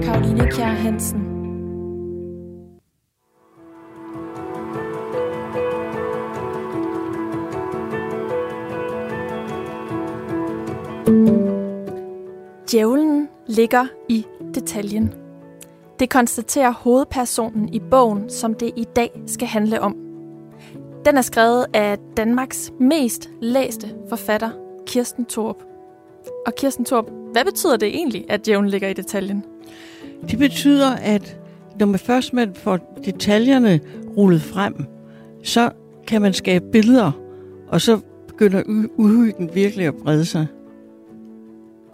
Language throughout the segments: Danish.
er Karoline Kjær Hansen. Djævlen ligger i detaljen. Det konstaterer hovedpersonen i bogen, som det i dag skal handle om. Den er skrevet af Danmarks mest læste forfatter, Kirsten Torp. Og Kirsten Torp, hvad betyder det egentlig, at djævlen ligger i detaljen? Det betyder, at når man først man får detaljerne rullet frem, så kan man skabe billeder, og så begynder uhyggen virkelig at brede sig.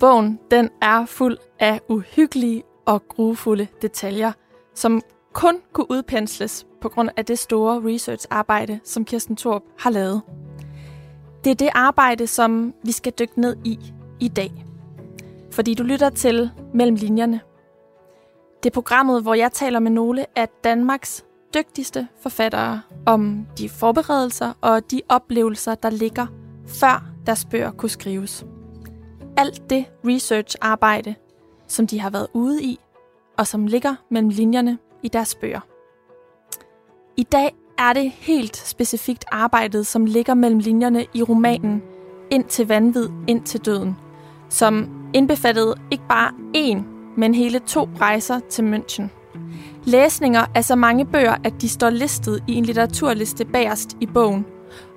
Bogen den er fuld af uhyggelige og grufulde detaljer, som kun kunne udpensles på grund af det store research-arbejde, som Kirsten Torp har lavet. Det er det arbejde, som vi skal dykke ned i i dag. Fordi du lytter til Mellem Linjerne. Det er programmet, hvor jeg taler med nogle af Danmarks dygtigste forfattere om de forberedelser og de oplevelser, der ligger, før deres bøger kunne skrives. Alt det research-arbejde, som de har været ude i, og som ligger mellem linjerne i deres bøger. I dag er det helt specifikt arbejdet, som ligger mellem linjerne i romanen Ind til vanvid, ind til døden, som indbefattede ikke bare én, men hele to rejser til München. Læsninger af så mange bøger, at de står listet i en litteraturliste bagerst i bogen,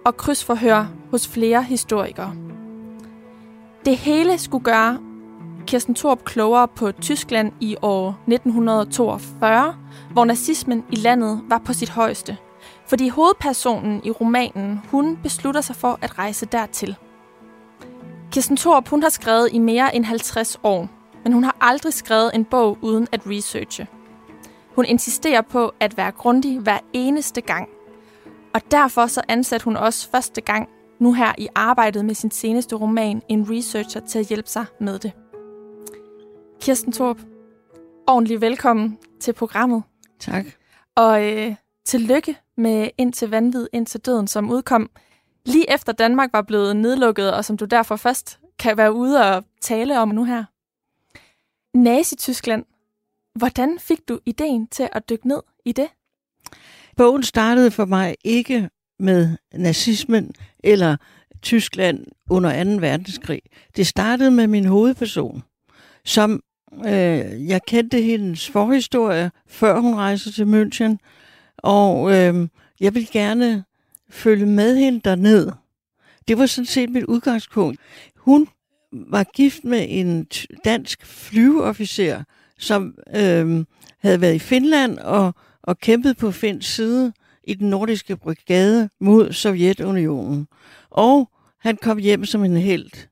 og krydsforhør hos flere historikere. Det hele skulle gøre Kirsten Thorpe klogere på Tyskland i år 1942, hvor nazismen i landet var på sit højeste. Fordi hovedpersonen i romanen, hun beslutter sig for at rejse dertil. Kirsten Thorpe, hun har skrevet i mere end 50 år, men hun har aldrig skrevet en bog uden at researche. Hun insisterer på at være grundig hver eneste gang. Og derfor så ansatte hun også første gang nu her i arbejdet med sin seneste roman en researcher til at hjælpe sig med det. Kirsten Torp, ordentlig velkommen til programmet. Tak. Og øh, tillykke med Ind til vanvid, ind til døden, som udkom lige efter Danmark var blevet nedlukket, og som du derfor først kan være ude og tale om nu her. Nazi-Tyskland. Hvordan fik du ideen til at dykke ned i det? Bogen startede for mig ikke med nazismen eller Tyskland under 2. verdenskrig. Det startede med min hovedperson, som Øh, jeg kendte hendes forhistorie, før hun rejste til München, og øh, jeg ville gerne følge med hende derned. Det var sådan set mit udgangspunkt. Hun var gift med en dansk flyveofficer, som øh, havde været i Finland og, og kæmpet på Finns side i den nordiske brigade mod Sovjetunionen. Og han kom hjem som en helt.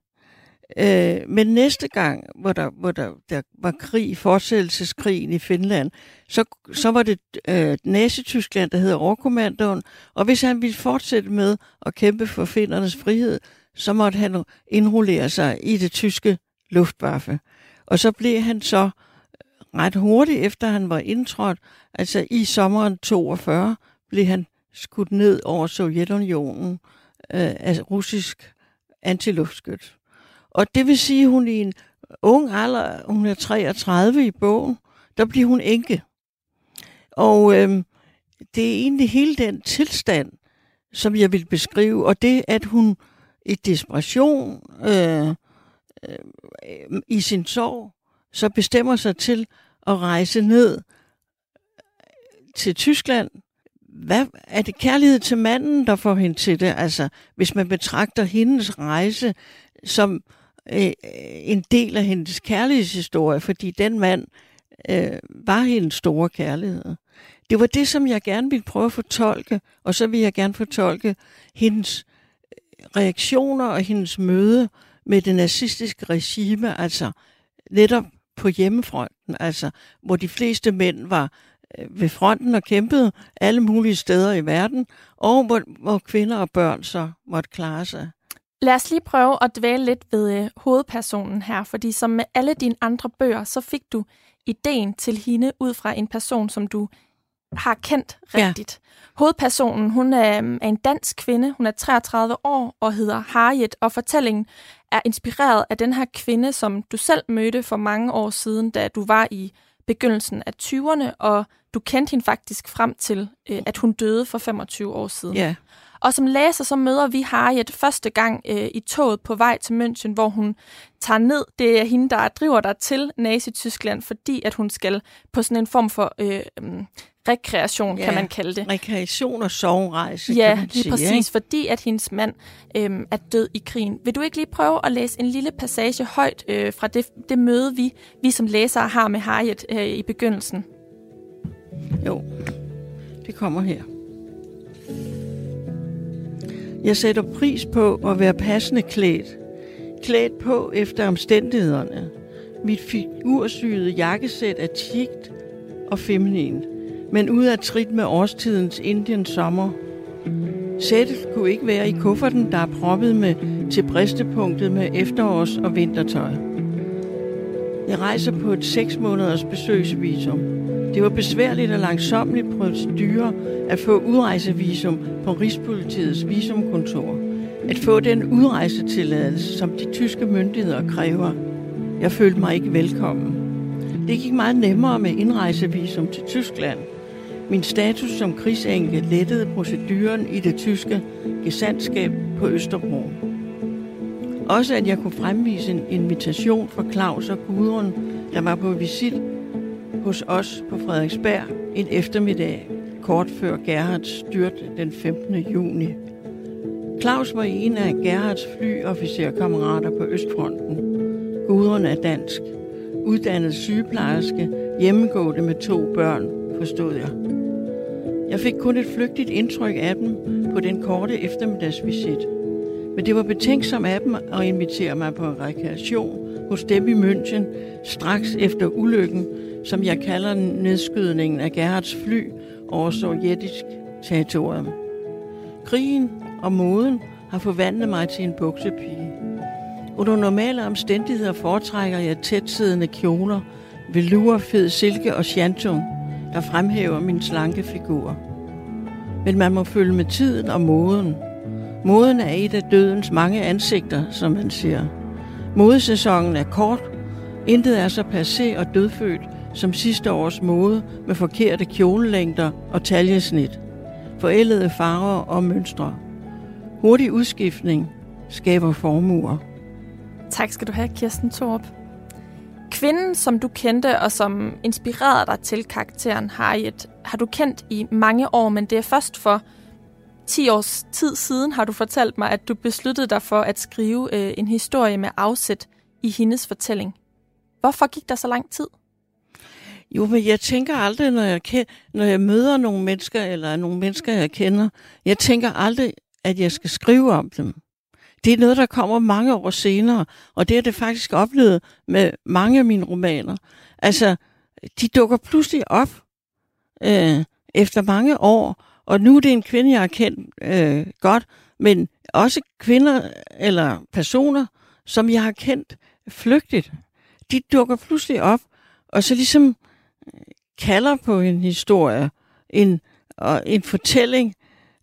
Øh, men næste gang, hvor der, hvor der, der var krig, fortsættelseskrigen i Finland, så, så var det øh, Nazi-Tyskland, der hed overkommandoen, og hvis han ville fortsætte med at kæmpe for findernes frihed, så måtte han indrullere sig i det tyske luftwaffe. Og så blev han så øh, ret hurtigt efter han var indtrådt, altså i sommeren 42, blev han skudt ned over Sovjetunionen øh, af russisk antiluftskyt. Og det vil sige, at hun i en ung alder, hun er 33 i bogen, der bliver hun enke. Og øh, det er egentlig hele den tilstand, som jeg vil beskrive, og det, at hun i desperation øh, øh, i sin sorg, så bestemmer sig til at rejse ned til Tyskland. Hvad, er det kærlighed til manden, der får hende til det? Altså, hvis man betragter hendes rejse som øh, en del af hendes kærlighedshistorie, fordi den mand øh, var hendes store kærlighed. Det var det, som jeg gerne ville prøve at fortolke, og så vil jeg gerne fortolke hendes øh, reaktioner og hendes møde med det nazistiske regime, altså netop på hjemmefronten, altså hvor de fleste mænd var øh, ved fronten og kæmpede alle mulige steder i verden, og hvor, hvor kvinder og børn så måtte klare sig. Lad os lige prøve at dvæle lidt ved øh, hovedpersonen her, fordi som med alle dine andre bøger, så fik du ideen til hende ud fra en person, som du har kendt rigtigt. Ja. Hovedpersonen, hun er, øh, er en dansk kvinde, hun er 33 år og hedder Harriet, og fortællingen er inspireret af den her kvinde, som du selv mødte for mange år siden, da du var i begyndelsen af 20'erne, og du kendte hende faktisk frem til, øh, at hun døde for 25 år siden. Ja. Og som læser, så møder vi Harriet første gang øh, i toget på vej til München, hvor hun tager ned. Det er hende, der driver dig til Nazi-Tyskland, fordi at hun skal på sådan en form for øh, rekreation, ja, kan man kalde det. Rekreation og sovrejse, ja, kan man lige sige. præcis, ikke? fordi at hendes mand øhm, er død i krigen. Vil du ikke lige prøve at læse en lille passage højt øh, fra det, det møde, vi, vi som læsere har med Harriet øh, i begyndelsen? Jo, det kommer her. Jeg sætter pris på at være passende klædt. Klædt på efter omstændighederne. Mit figursyede jakkesæt er tigt og feminin, men ud af trit med årstidens Indien sommer. Sættet kunne ikke være i kufferten, der er proppet med til bristepunktet med efterårs- og vintertøj. Jeg rejser på et seks måneders besøgsvisum. Det var besværligt og langsomligt procedure at få udrejsevisum på Rigspolitiets visumkontor. At få den udrejsetilladelse, som de tyske myndigheder kræver. Jeg følte mig ikke velkommen. Det gik meget nemmere med indrejsevisum til Tyskland. Min status som krigsenke lettede proceduren i det tyske gesandskab på Østerbro. Også at jeg kunne fremvise en invitation fra Claus og Gudrun, der var på visit hos os på Frederiksberg en eftermiddag, kort før Gerhards styrte den 15. juni. Claus var en af Gerhards flyofficerkammerater på Østfronten. Gudrun er dansk. Uddannet sygeplejerske, hjemmegående med to børn, forstod jeg. Jeg fik kun et flygtigt indtryk af dem på den korte eftermiddagsvisit. Men det var betænksom af dem at invitere mig på en rekreation hos dem i München straks efter ulykken, som jeg kalder nedskydningen af Gerhards fly over sovjetisk territorium. Krigen og moden har forvandlet mig til en buksepige. Under normale omstændigheder foretrækker jeg tætsiddende kjoler, velour, fed silke og chantum, der fremhæver min slanke figur. Men man må følge med tiden og moden. Moden er et af dødens mange ansigter, som man siger. Modesæsonen er kort. Intet er så passé og dødfødt som sidste års mode med forkerte kjolelængder og taljesnit. Forældede farver og mønstre. Hurtig udskiftning skaber formuer. Tak skal du have, Kirsten Torp. Kvinden, som du kendte og som inspirerede dig til karakteren Harriet, har du kendt i mange år, men det er først for 10 års tid siden, har du fortalt mig, at du besluttede dig for at skrive øh, en historie med afsæt i hendes fortælling. Hvorfor gik der så lang tid? Jo, men jeg tænker aldrig, når jeg, når jeg møder nogle mennesker, eller nogle mennesker, jeg kender, jeg tænker aldrig, at jeg skal skrive om dem. Det er noget, der kommer mange år senere, og det er det faktisk oplevet med mange af mine romaner. Altså, de dukker pludselig op øh, efter mange år, og nu er det en kvinde, jeg har kendt øh, godt, men også kvinder eller personer, som jeg har kendt flygtigt. De dukker pludselig op, og så ligesom øh, kalder på en historie, en, og en fortælling,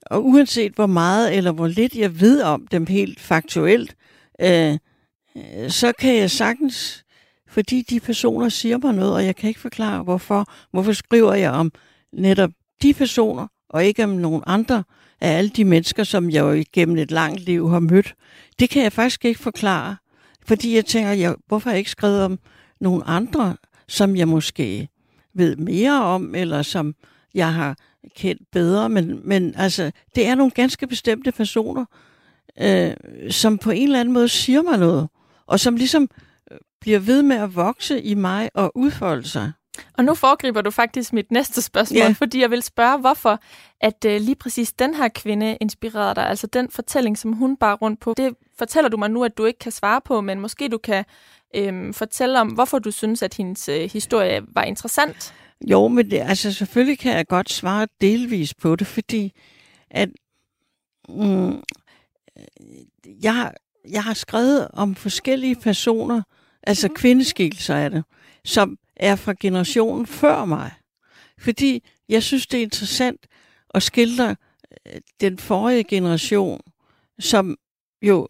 og uanset hvor meget eller hvor lidt jeg ved om dem helt faktuelt, øh, øh, så kan jeg sagtens, fordi de personer siger mig noget, og jeg kan ikke forklare, hvorfor. Hvorfor skriver jeg om netop de personer, og ikke om nogen andre af alle de mennesker, som jeg jo igennem et langt liv har mødt. Det kan jeg faktisk ikke forklare, fordi jeg tænker, jeg, hvorfor har jeg ikke skrevet om nogle andre, som jeg måske ved mere om, eller som jeg har kendt bedre, men, men altså, det er nogle ganske bestemte personer, øh, som på en eller anden måde siger mig noget, og som ligesom øh, bliver ved med at vokse i mig og udfolde sig. Og nu foregriber du faktisk mit næste spørgsmål, Ja. fordi jeg vil spørge, hvorfor at øh, lige præcis den her kvinde inspirerede dig, altså den fortælling, som hun bar rundt på. Det fortæller du mig nu, at du ikke kan svare på, men måske du kan øh, fortælle om, hvorfor du synes, at hendes øh, historie var interessant. Jo, men det, altså selvfølgelig kan jeg godt svare delvis på det, fordi at mm, jeg, har- jeg har skrevet om forskellige personer, altså kvindeskikkelser af det, som er fra generationen før mig. Fordi jeg synes, det er interessant at skildre øh, den forrige generation, som jo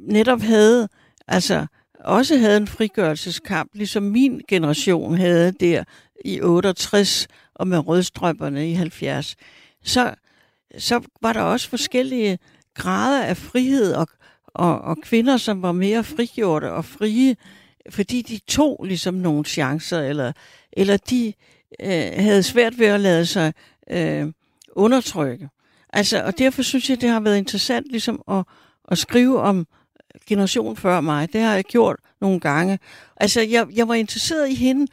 netop havde altså også havde en frigørelseskamp, ligesom min generation havde der i 68 og med rødstrømperne i 70, så, så var der også forskellige grader af frihed og, og, og kvinder, som var mere frigjorte og frie, fordi de tog ligesom nogle chancer, eller, eller de øh, havde svært ved at lade sig øh, undertrykke. Altså, og derfor synes jeg, det har været interessant ligesom at, at skrive om generation før mig. Det har jeg gjort nogle gange. Altså, jeg, jeg var interesseret i hende,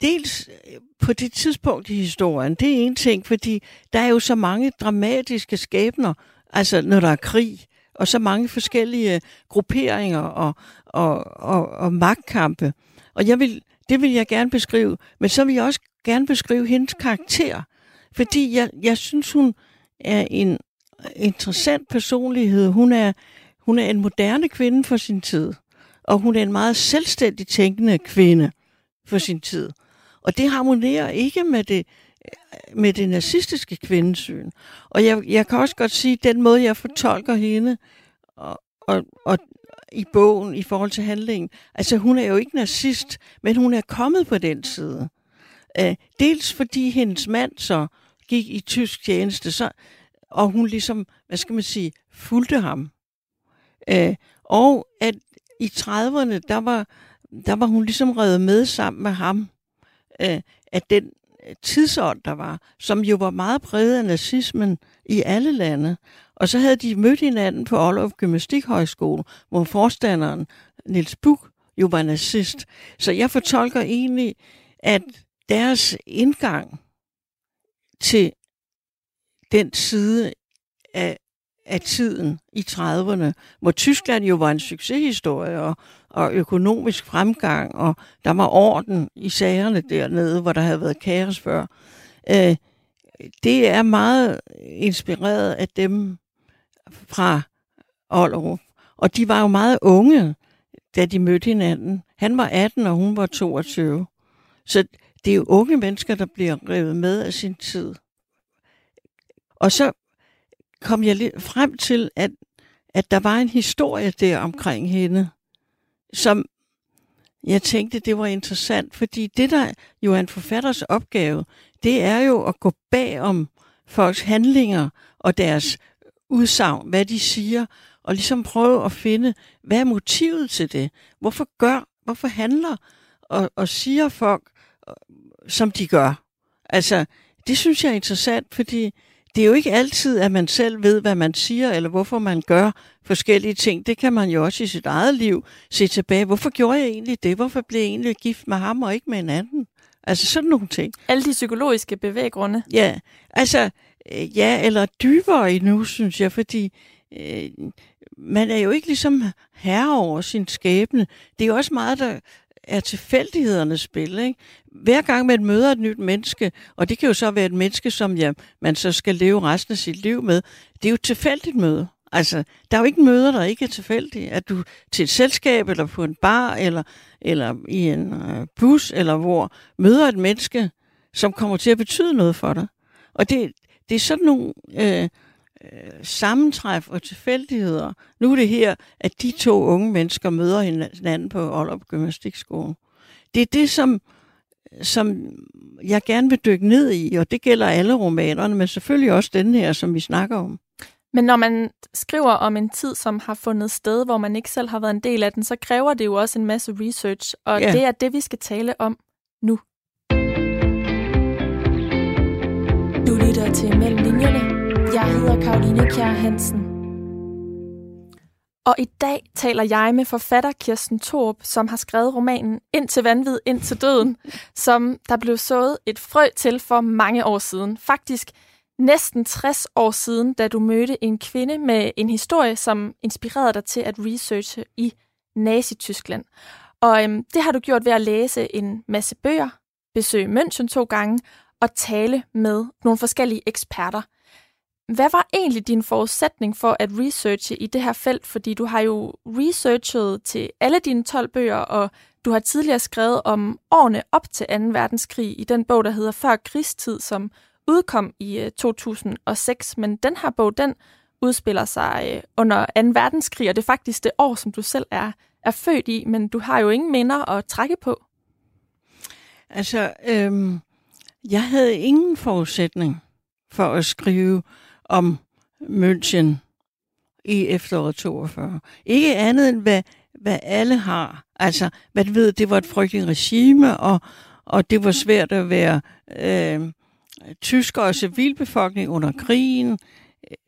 dels øh, på det tidspunkt i historien. Det er en ting, fordi der er jo så mange dramatiske skæbner, altså når der er krig, og så mange forskellige øh, grupperinger og, og, og, og magtkampe. Og jeg vil, det vil jeg gerne beskrive, men så vil jeg også gerne beskrive hendes karakter, fordi jeg, jeg synes, hun er en interessant personlighed. Hun er, hun er en moderne kvinde for sin tid, og hun er en meget selvstændig tænkende kvinde for sin tid. Og det harmonerer ikke med det, med det nazistiske kvindesyn. Og jeg, jeg kan også godt sige, at den måde, jeg fortolker hende og, og, og i bogen i forhold til handlingen, altså hun er jo ikke nazist, men hun er kommet på den side. Uh, dels fordi hendes mand så gik i tysk tjeneste, så, og hun ligesom, hvad skal man sige, fulgte ham. Uh, og at i 30'erne, der var, der var hun ligesom revet med sammen med ham, uh, at den Øh, tidsånd, der var, som jo var meget præget af nazismen i alle lande. Og så havde de mødt hinanden på Aalborg Gymnastikhøjskole, hvor forstanderen Niels Buch jo var nazist. Så jeg fortolker egentlig, at deres indgang til den side af, af tiden i 30'erne, hvor Tyskland jo var en succeshistorie og, og økonomisk fremgang, og der var orden i sagerne dernede, hvor der havde været kaos før. Øh, det er meget inspireret af dem fra Ollerup. Og de var jo meget unge, da de mødte hinanden. Han var 18, og hun var 22. Så det er jo unge mennesker, der bliver revet med af sin tid. Og så kom jeg lidt frem til, at, at der var en historie der omkring hende, som jeg tænkte, det var interessant, fordi det, der jo er en forfatters opgave, det er jo at gå bag om folks handlinger og deres udsagn, hvad de siger, og ligesom prøve at finde, hvad er motivet til det? Hvorfor gør, hvorfor handler og, og siger folk, øh, som de gør? Altså, det synes jeg er interessant, fordi det er jo ikke altid, at man selv ved, hvad man siger, eller hvorfor man gør forskellige ting. Det kan man jo også i sit eget liv se tilbage. Hvorfor gjorde jeg egentlig det? Hvorfor blev jeg egentlig gift med ham og ikke med en anden? Altså sådan nogle ting. Alle de psykologiske bevæggrunde. Ja, altså, øh, ja, eller dybere endnu, synes jeg, fordi øh, man er jo ikke ligesom herre over sin skæbne. Det er jo også meget, der er tilfældighedernes spil. Ikke? Hver gang man møder et nyt menneske, og det kan jo så være et menneske, som ja, man så skal leve resten af sit liv med, det er jo et tilfældigt møde. Altså, der er jo ikke møder, der ikke er tilfældige. At du til et selskab, eller på en bar, eller, eller i en øh, bus, eller hvor, møder et menneske, som kommer til at betyde noget for dig. Og det, det er sådan nogle øh, øh, sammentræf og tilfældigheder. Nu er det her, at de to unge mennesker møder hinanden på Aalrup Gymnastikskolen. Det er det, som, som jeg gerne vil dykke ned i, og det gælder alle romanerne, men selvfølgelig også den her, som vi snakker om. Men når man skriver om en tid, som har fundet sted, hvor man ikke selv har været en del af den, så kræver det jo også en masse research, og ja. det er det, vi skal tale om nu. Du lytter til Mellem Linjerne. Jeg hedder Karoline Kjær Hansen. Og i dag taler jeg med forfatter Kirsten Torp, som har skrevet romanen Ind til vanvid, ind til døden, som der blev sået et frø til for mange år siden. Faktisk næsten 60 år siden, da du mødte en kvinde med en historie, som inspirerede dig til at researche i Nazi-Tyskland. Og øhm, det har du gjort ved at læse en masse bøger, besøge München to gange og tale med nogle forskellige eksperter. Hvad var egentlig din forudsætning for at researche i det her felt? Fordi du har jo researchet til alle dine 12 bøger, og du har tidligere skrevet om årene op til 2. verdenskrig i den bog, der hedder Før krigstid, som udkom i øh, 2006, men den her bog, den udspiller sig øh, under 2. verdenskrig, og det er faktisk det år, som du selv er, er født i, men du har jo ingen minder at trække på. Altså, øhm, jeg havde ingen forudsætning for at skrive om München i efteråret 42. Ikke andet end, hvad, hvad alle har. Altså, hvad ved, det var et frygteligt regime, og, og det var svært at være øh, tysker og civilbefolkning under krigen.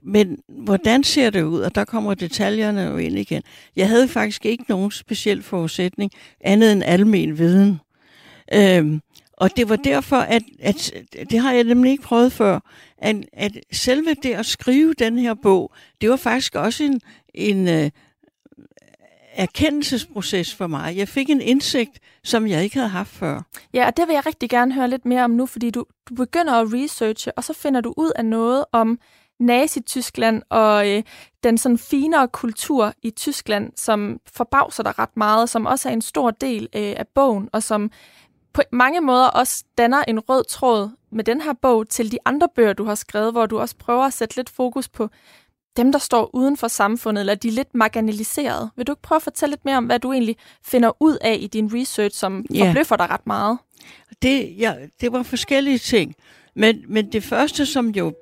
Men hvordan ser det ud? Og der kommer detaljerne jo ind igen. Jeg havde faktisk ikke nogen speciel forudsætning, andet end almen viden. Øhm, og det var derfor, at, at det har jeg nemlig ikke prøvet før, at, at selve det at skrive den her bog, det var faktisk også en, en uh, erkendelsesproces for mig. Jeg fik en indsigt, som jeg ikke havde haft før. Ja, og det vil jeg rigtig gerne høre lidt mere om nu, fordi du, du begynder at researche, og så finder du ud af noget om Nazi-Tyskland og øh, den sådan finere kultur i Tyskland, som forbavser dig ret meget, som også er en stor del øh, af bogen, og som på mange måder også danner en rød tråd med den her bog til de andre bøger, du har skrevet, hvor du også prøver at sætte lidt fokus på dem, der står uden for samfundet, eller de er lidt marginaliserede. Vil du ikke prøve at fortælle lidt mere om, hvad du egentlig finder ud af i din research, som yeah. forbløffer dig ret meget? Det, ja, det var forskellige ting. Men, men det første, som jo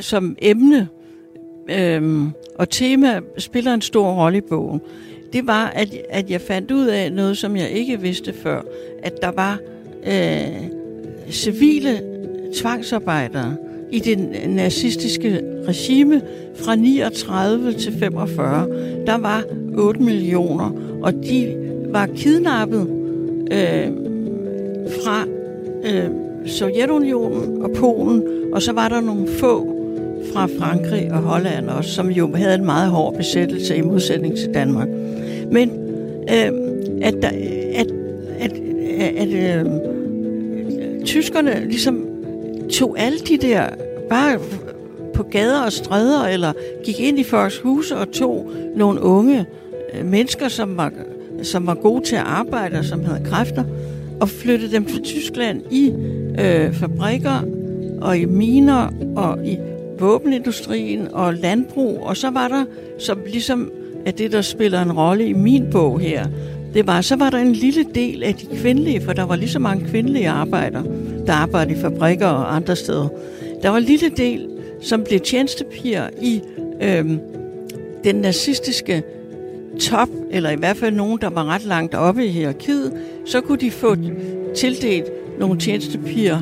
som emne øhm, og tema spiller en stor rolle i bogen, det var, at, at jeg fandt ud af noget, som jeg ikke vidste før, at der var øh, civile tvangsarbejdere i det nazistiske regime fra 39 til 45. Der var 8 millioner, og de var kidnappet øh, fra øh, Sovjetunionen og Polen, og så var der nogle få fra Frankrig og Holland også, som jo havde en meget hård besættelse i modsætning til Danmark. Men øh, at, der, at, at, at, at øh, tyskerne ligesom tog alle de der bare på gader og stræder, eller gik ind i folks huse og tog nogle unge øh, mennesker, som var, som var gode til at arbejde og som havde kræfter, og flyttede dem til Tyskland i øh, fabrikker og i miner og i våbenindustrien og landbrug. Og så var der, som ligesom at det, der spiller en rolle i min bog her, det var, så var der en lille del af de kvindelige, for der var lige så mange kvindelige arbejdere, der arbejdede i fabrikker og andre steder. Der var en lille del, som blev tjenestepiger i øhm, den nazistiske top, eller i hvert fald nogen, der var ret langt oppe i hierarkiet, så kunne de få tildelt nogle tjenestepiger.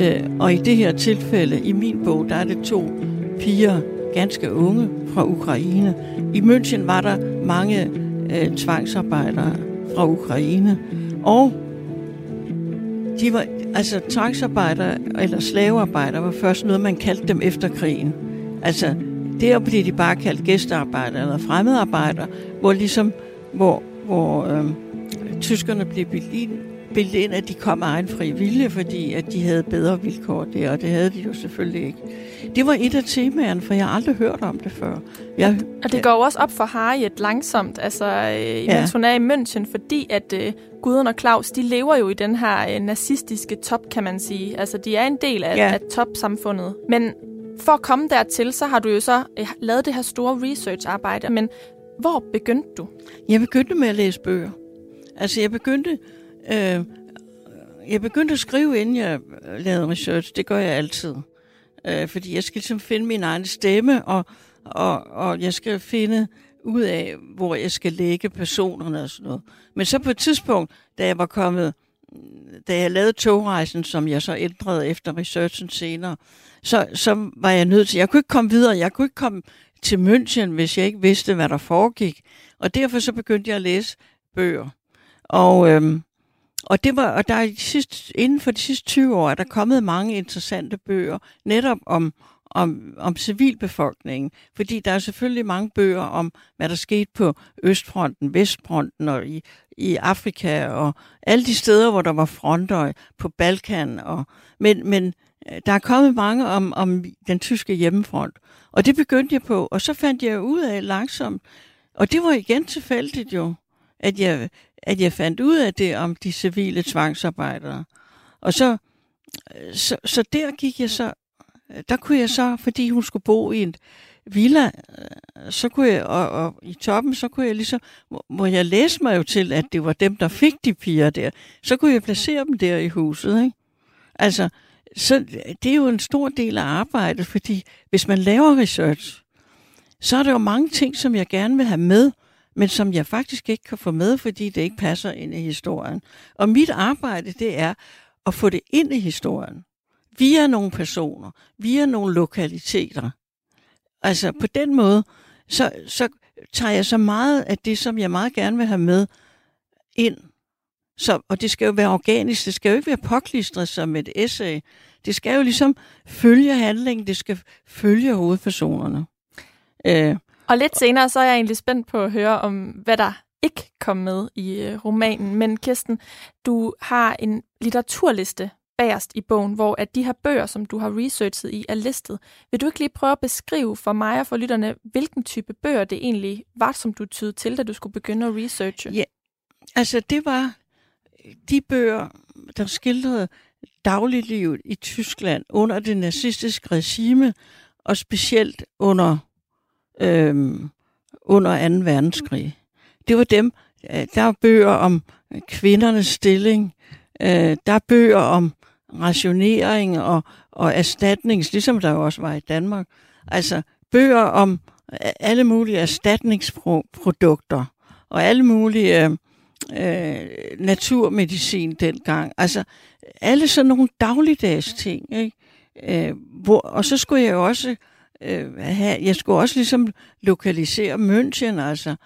Øh, og i det her tilfælde, i min bog, der er det to piger, ganske unge, fra Ukraine. I München var der mange øh, tvangsarbejdere fra Ukraine. Og de var, altså tvangsarbejdere eller slavearbejdere var først noget, man kaldte dem efter krigen. Altså, der blev de bare kaldt gæstearbejdere eller fremmedarbejdere, hvor ligesom, hvor, hvor øh, tyskerne blev bildet ind, at de kom af egen fri vilje, fordi at de havde bedre vilkår der, og det havde de jo selvfølgelig ikke. Det var et af temaerne, for jeg har aldrig hørt om det før. Jeg, og det går jo også op for Harriet langsomt, altså øh, ja. mens hun er i München, fordi at øh, Gudrun og Claus, de lever jo i den her øh, nazistiske top, kan man sige. Altså, de er en del af, ja. af topsamfundet. Men for at komme dertil, så har du jo så øh, lavet det her store research-arbejde. Men hvor begyndte du? Jeg begyndte med at læse bøger. Altså, jeg begyndte... Øh, jeg begyndte at skrive, inden jeg lavede research. Det gør jeg altid. Øh, fordi jeg skal ligesom finde min egen stemme, og, og, og jeg skal finde ud af, hvor jeg skal lægge personerne og sådan noget. Men så på et tidspunkt, da jeg var kommet, da jeg lavede togrejsen, som jeg så ændrede efter researchen senere, så, så var jeg nødt til, jeg kunne ikke komme videre, jeg kunne ikke komme til München, hvis jeg ikke vidste, hvad der foregik. Og derfor så begyndte jeg at læse bøger. Og, øhm, og, det var, og der er de sidste, inden for de sidste 20 år er der kommet mange interessante bøger, netop om, om, om civilbefolkningen. Fordi der er selvfølgelig mange bøger om, hvad der skete på Østfronten, Vestfronten og i, i Afrika og alle de steder, hvor der var fronter på Balkan. Og, men, men øh, der er kommet mange om, om den tyske hjemmefront. Og det begyndte jeg på, og så fandt jeg ud af langsomt, og det var igen tilfældigt jo, at jeg, at jeg fandt ud af det om de civile tvangsarbejdere. Og så, så, så der gik jeg så, der kunne jeg så, fordi hun skulle bo i en, villa, så kunne jeg, og, og i toppen, så kunne jeg ligesom, hvor jeg læste mig jo til, at det var dem, der fik de piger der, så kunne jeg placere dem der i huset, ikke? Altså, så det er jo en stor del af arbejdet, fordi hvis man laver research, så er der jo mange ting, som jeg gerne vil have med, men som jeg faktisk ikke kan få med, fordi det ikke passer ind i historien. Og mit arbejde, det er at få det ind i historien. Via nogle personer, via nogle lokaliteter. Altså på den måde, så, så tager jeg så meget af det, som jeg meget gerne vil have med ind. Så, og det skal jo være organisk, det skal jo ikke være påklistret som et essay. Det skal jo ligesom følge handlingen, det skal følge hovedpersonerne. Øh, og lidt senere, så er jeg egentlig spændt på at høre om, hvad der ikke kom med i øh, romanen. Men Kirsten, du har en litteraturliste bagerst i bogen, hvor at de her bøger, som du har researchet i, er listet. Vil du ikke lige prøve at beskrive for mig og for lytterne, hvilken type bøger det egentlig var, som du tydede til, da du skulle begynde at researche? Ja, altså det var øh, de bøger, der skildrede dagliglivet i Tyskland under det nazistiske regime, og specielt under, øhm, under 2. verdenskrig. Det var dem, øh, der er bøger om kvindernes stilling, øh, der er bøger om rationering og, og erstatnings, ligesom der også var i Danmark. Altså bøger om øh, alle mulige erstatningsprodukter og alle mulige øh, øh, naturmedicin dengang. Altså alle sådan nogle dagligdags ting. Ikke? Øh, hvor, og så skulle jeg jo også øh, have, jeg skulle også ligesom lokalisere München, altså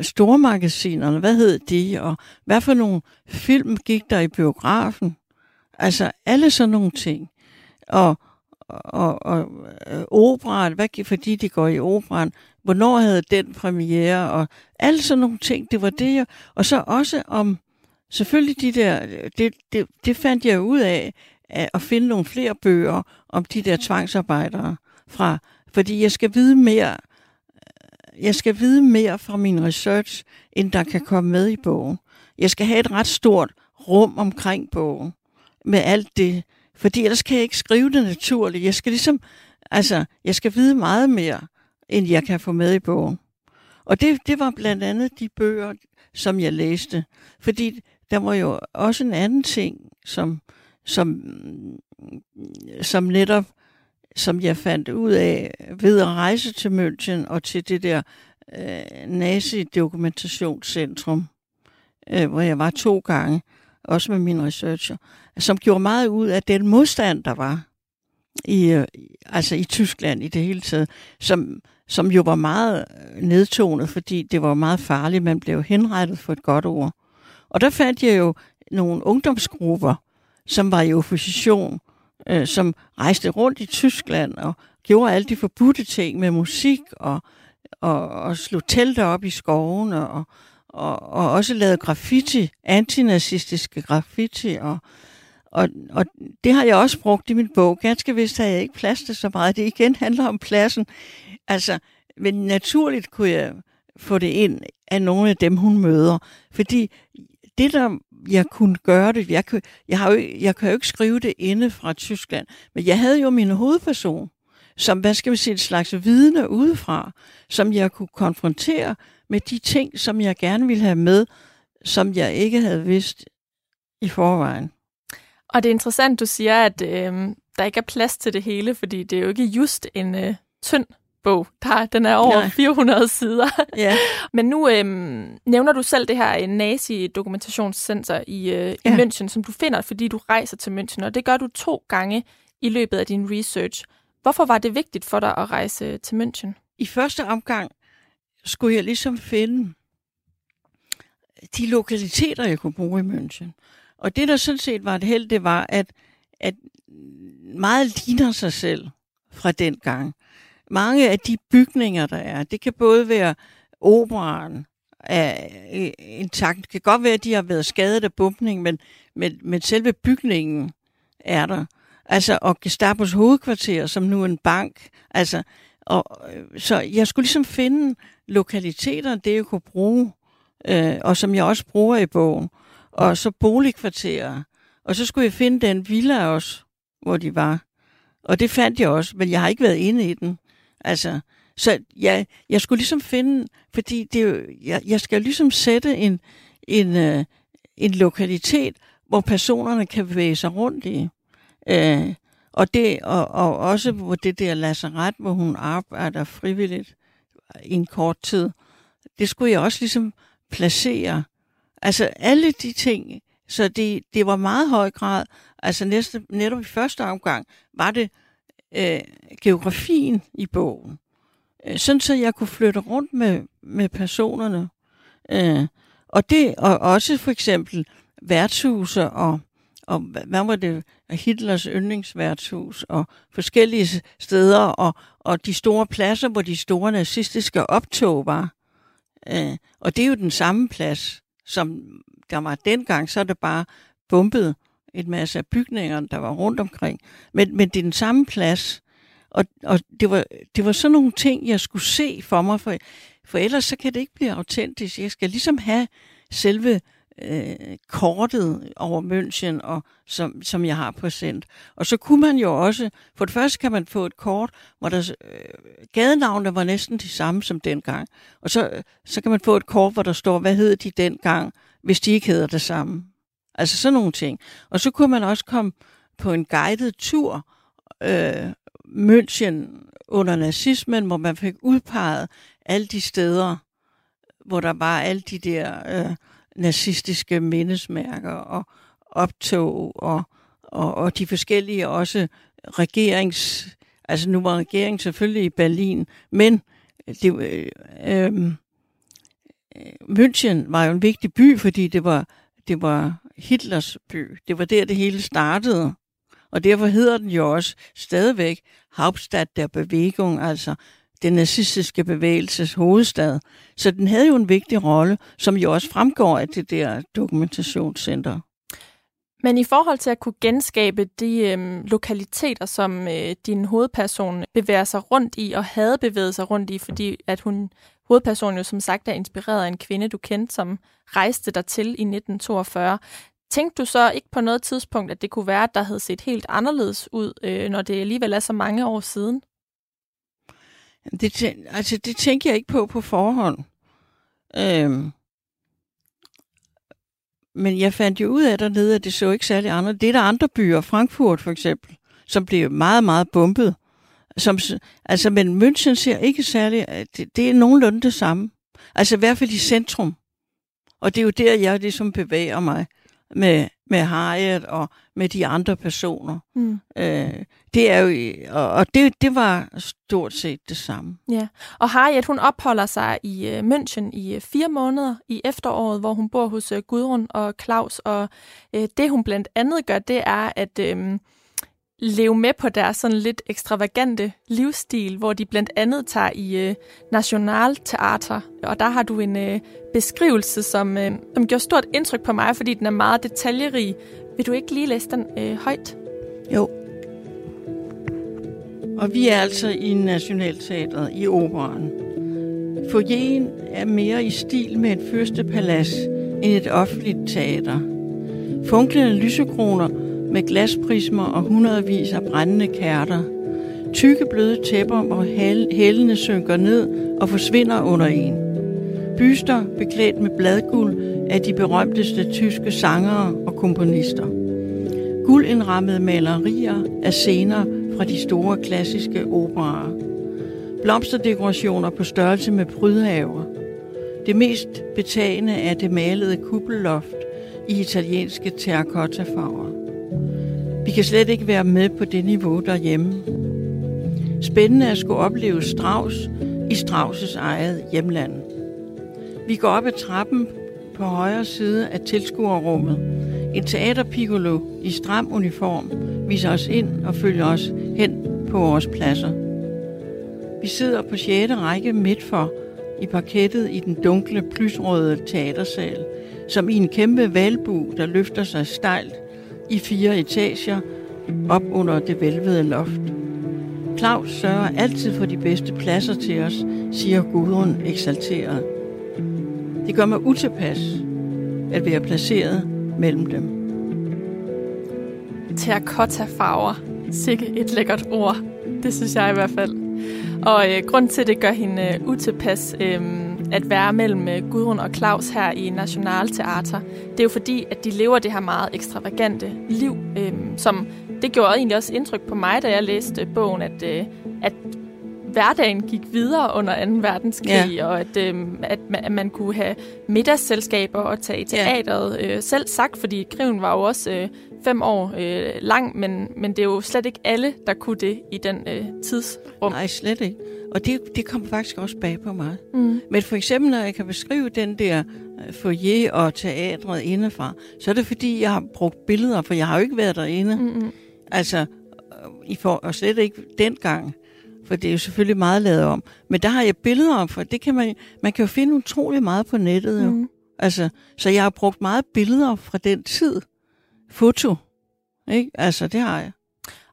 stormagasinerne, hvad hed de, og hvad for nogle film gik der i biografen? Altså alle sådan nogle ting. Og, og, og øh, operan, hvad, fordi de går i operan, hvornår havde den premiere, og alle sådan nogle ting, det var det, jeg, og så også om, selvfølgelig de der, det, det, det fandt jeg ud af, at finde nogle flere bøger om de der tvangsarbejdere fra, fordi jeg skal vide mere, jeg skal vide mere fra min research, end der kan komme med i bogen. Jeg skal have et ret stort rum omkring bogen med alt det, fordi ellers kan jeg ikke skrive det naturligt. Jeg skal ligesom, altså, jeg skal vide meget mere, end jeg kan få med i bogen. Og det, det var blandt andet de bøger, som jeg læste. Fordi der var jo også en anden ting, som, som, som netop, som jeg fandt ud af ved at rejse til München og til det der øh, nazi-dokumentationscentrum, øh, hvor jeg var to gange, også med min researcher, som gjorde meget ud af den modstand, der var i, øh, altså i Tyskland i det hele taget, som, som jo var meget øh, nedtonet, fordi det var meget farligt. Man blev henrettet for et godt ord. Og der fandt jeg jo nogle ungdomsgrupper, som var i opposition, øh, som rejste rundt i Tyskland og gjorde alle de forbudte ting med musik og, og, og slog telter op i skoven og, og, og også lavede graffiti, antinazistiske graffiti og, og, og det har jeg også brugt i min bog. Ganske vist har jeg ikke plads til så meget. Det igen handler om pladsen. Altså, men naturligt kunne jeg få det ind af nogle af dem, hun møder. Fordi det, der jeg kunne gøre det, jeg, kunne, jeg, har jo, jeg kan jo ikke skrive det inde fra Tyskland, men jeg havde jo min hovedperson, som, hvad skal vi sige, et slags vidne udefra, som jeg kunne konfrontere med de ting, som jeg gerne ville have med, som jeg ikke havde vidst i forvejen. Og det er interessant, du siger, at øh, der ikke er plads til det hele, fordi det er jo ikke just en øh, tynd bog. Der, den er over Nej. 400 sider. Ja. Men nu øh, nævner du selv det her nazi-dokumentationscenter i, øh, ja. i München, som du finder, fordi du rejser til München, og det gør du to gange i løbet af din research. Hvorfor var det vigtigt for dig at rejse til München? I første omgang skulle jeg ligesom finde de lokaliteter, jeg kunne bruge i München. Og det, der sådan set var et held, det var, at, at meget ligner sig selv fra den gang. Mange af de bygninger, der er, det kan både være operan, er øh, intakt. Det kan godt være, at de har været skadet af bumpning, men, men, men selve bygningen er der. Altså, og Gestapos hovedkvarter, som nu er en bank. Altså, og, øh, så jeg skulle ligesom finde lokaliteter, det jeg kunne bruge, øh, og som jeg også bruger i bogen og så boligkvarterer. Og så skulle jeg finde den villa også, hvor de var. Og det fandt jeg også, men jeg har ikke været inde i den. Altså, så jeg, jeg skulle ligesom finde, fordi det, er jo- jeg, jeg skal ligesom sætte en, en, øh, en lokalitet, hvor personerne kan bevæge sig rundt i. Øh, og, det, og, og også hvor det der lazaret, hvor hun arbejder frivilligt i en kort tid, det skulle jeg også ligesom placere. Altså alle de ting, så det, det var meget høj grad, altså næste, netop i første omgang, var det øh, geografien i bogen. Øh, sådan så jeg kunne flytte rundt med, med personerne. Øh, og det, og også for eksempel værtshuse og, og hvad var det, Hitlers yndlingsværtshus og forskellige steder og, og de store pladser, hvor de store nazistiske optog var. Øh, og det er jo den samme plads, som der var dengang, så er det bare bumpet en masse af bygninger, der var rundt omkring. Men, men det er den samme plads. Og, og det, var, det var sådan nogle ting, jeg skulle se for mig, for, for ellers så kan det ikke blive autentisk. Jeg skal ligesom have selve øh, kortet over München, og, som, som jeg har præsent. Og så kunne man jo også, for det første kan man få et kort, hvor der øh, gadenavnene var næsten de samme som dengang. Og så, så kan man få et kort, hvor der står, hvad hed de dengang, hvis de ikke hedder det samme. Altså sådan nogle ting. Og så kunne man også komme på en guided tur, øh, München under nazismen, hvor man fik udpeget alle de steder, hvor der var alle de der øh, nazistiske mindesmærker og optog og, og, og de forskellige også regerings... Altså nu var regeringen selvfølgelig i Berlin, men det, øh, øh, München var jo en vigtig by, fordi det var, det var Hitlers by. Det var der, det hele startede. Og derfor hedder den jo også stadigvæk Hauptstadt der Bevægung, altså den nazistiske bevægelses hovedstad. Så den havde jo en vigtig rolle, som jo også fremgår af det der dokumentationscenter. Men i forhold til at kunne genskabe de øhm, lokaliteter, som øh, din hovedperson bevæger sig rundt i og havde bevæget sig rundt i, fordi at hun hovedpersonen jo som sagt er inspireret af en kvinde, du kendte, som rejste dertil i 1942. Tænkte du så ikke på noget tidspunkt, at det kunne være, at der havde set helt anderledes ud, øh, når det alligevel er så mange år siden? Det, tæ- altså, det tænker jeg ikke på på forhånd. Øhm. Men jeg fandt jo ud af dernede, at det så ikke særlig andet. Det er der andre byer, Frankfurt for eksempel, som blev meget, meget bumpet. Som, altså, men München ser ikke særlig... Det, det er nogenlunde det samme. Altså i hvert fald i centrum. Og det er jo der, jeg ligesom bevæger mig med, med Harriet og med de andre personer. Mm. Øh, det er jo, og det, det var stort set det samme. Ja, og Harriet hun opholder sig i øh, München i øh, fire måneder i efteråret, hvor hun bor hos øh, Gudrun og Claus, og øh, det hun blandt andet gør, det er at øh, leve med på deres sådan lidt ekstravagante livsstil, hvor de blandt andet tager i øh, Nationalteater, og der har du en øh, beskrivelse, som, øh, som gjorde stort indtryk på mig, fordi den er meget detaljerig. Vil du ikke lige læse den øh, højt? Jo. Og vi er altså i Nationalteatret i operan. Foyeren er mere i stil med et fyrstepalads end et offentligt teater. Funklende lysekroner med glasprismer og hundredvis af brændende kærter. Tykke bløde tæpper, hvor hælene synker ned og forsvinder under en. Byster beklædt med bladguld af de berømteste tyske sangere og komponister guldindrammede malerier af scener fra de store klassiske operaer. Blomsterdekorationer på størrelse med prydhaver. Det mest betagende er det malede kuppelloft i italienske terracottafarver. Vi kan slet ikke være med på det niveau derhjemme. Spændende at skulle opleve Strauss i Strauss' eget hjemland. Vi går op ad trappen på højre side af tilskuerrummet. En teaterpiccolo i stram uniform viser os ind og følger os hen på vores pladser. Vi sidder på 6. række midt for i parkettet i den dunkle plysrøde teatersal, som i en kæmpe valbu, der løfter sig stejlt i fire etager op under det velvede loft. Claus sørger altid for de bedste pladser til os, siger Gudrun eksalteret. Det gør mig utilpas at være placeret mellem dem. Terracotta-farver. Sikke et lækkert ord. Det synes jeg i hvert fald. Og øh, grund til, at det gør hende øh, utilpas øh, at være mellem øh, Gudrun og Claus her i Nationalteater, det er jo fordi, at de lever det her meget ekstravagante liv, øh, som det gjorde egentlig også indtryk på mig, da jeg læste bogen, at, øh, at hverdagen gik videre under 2. verdenskrig, ja. og at, øh, at, man, at man kunne have middagsselskaber og tage i teateret. Ja. Øh, selv sagt, fordi krigen var jo også øh, fem år øh, lang, men, men det er jo slet ikke alle, der kunne det i den øh, tidsrum. Nej, slet ikke. Og det, det kom faktisk også bag på mig. Mm. Men for eksempel, når jeg kan beskrive den der øh, foyer og teatret indefra, så er det fordi, jeg har brugt billeder, for jeg har jo ikke været derinde. Mm-hmm. Altså, øh, i for, og slet ikke dengang for det er jo selvfølgelig meget lavet om. Men der har jeg billeder om, for det kan man, man kan jo finde utrolig meget på nettet. Jo. Mm. Altså, så jeg har brugt meget billeder fra den tid. Foto. Ikke? Altså, det har jeg.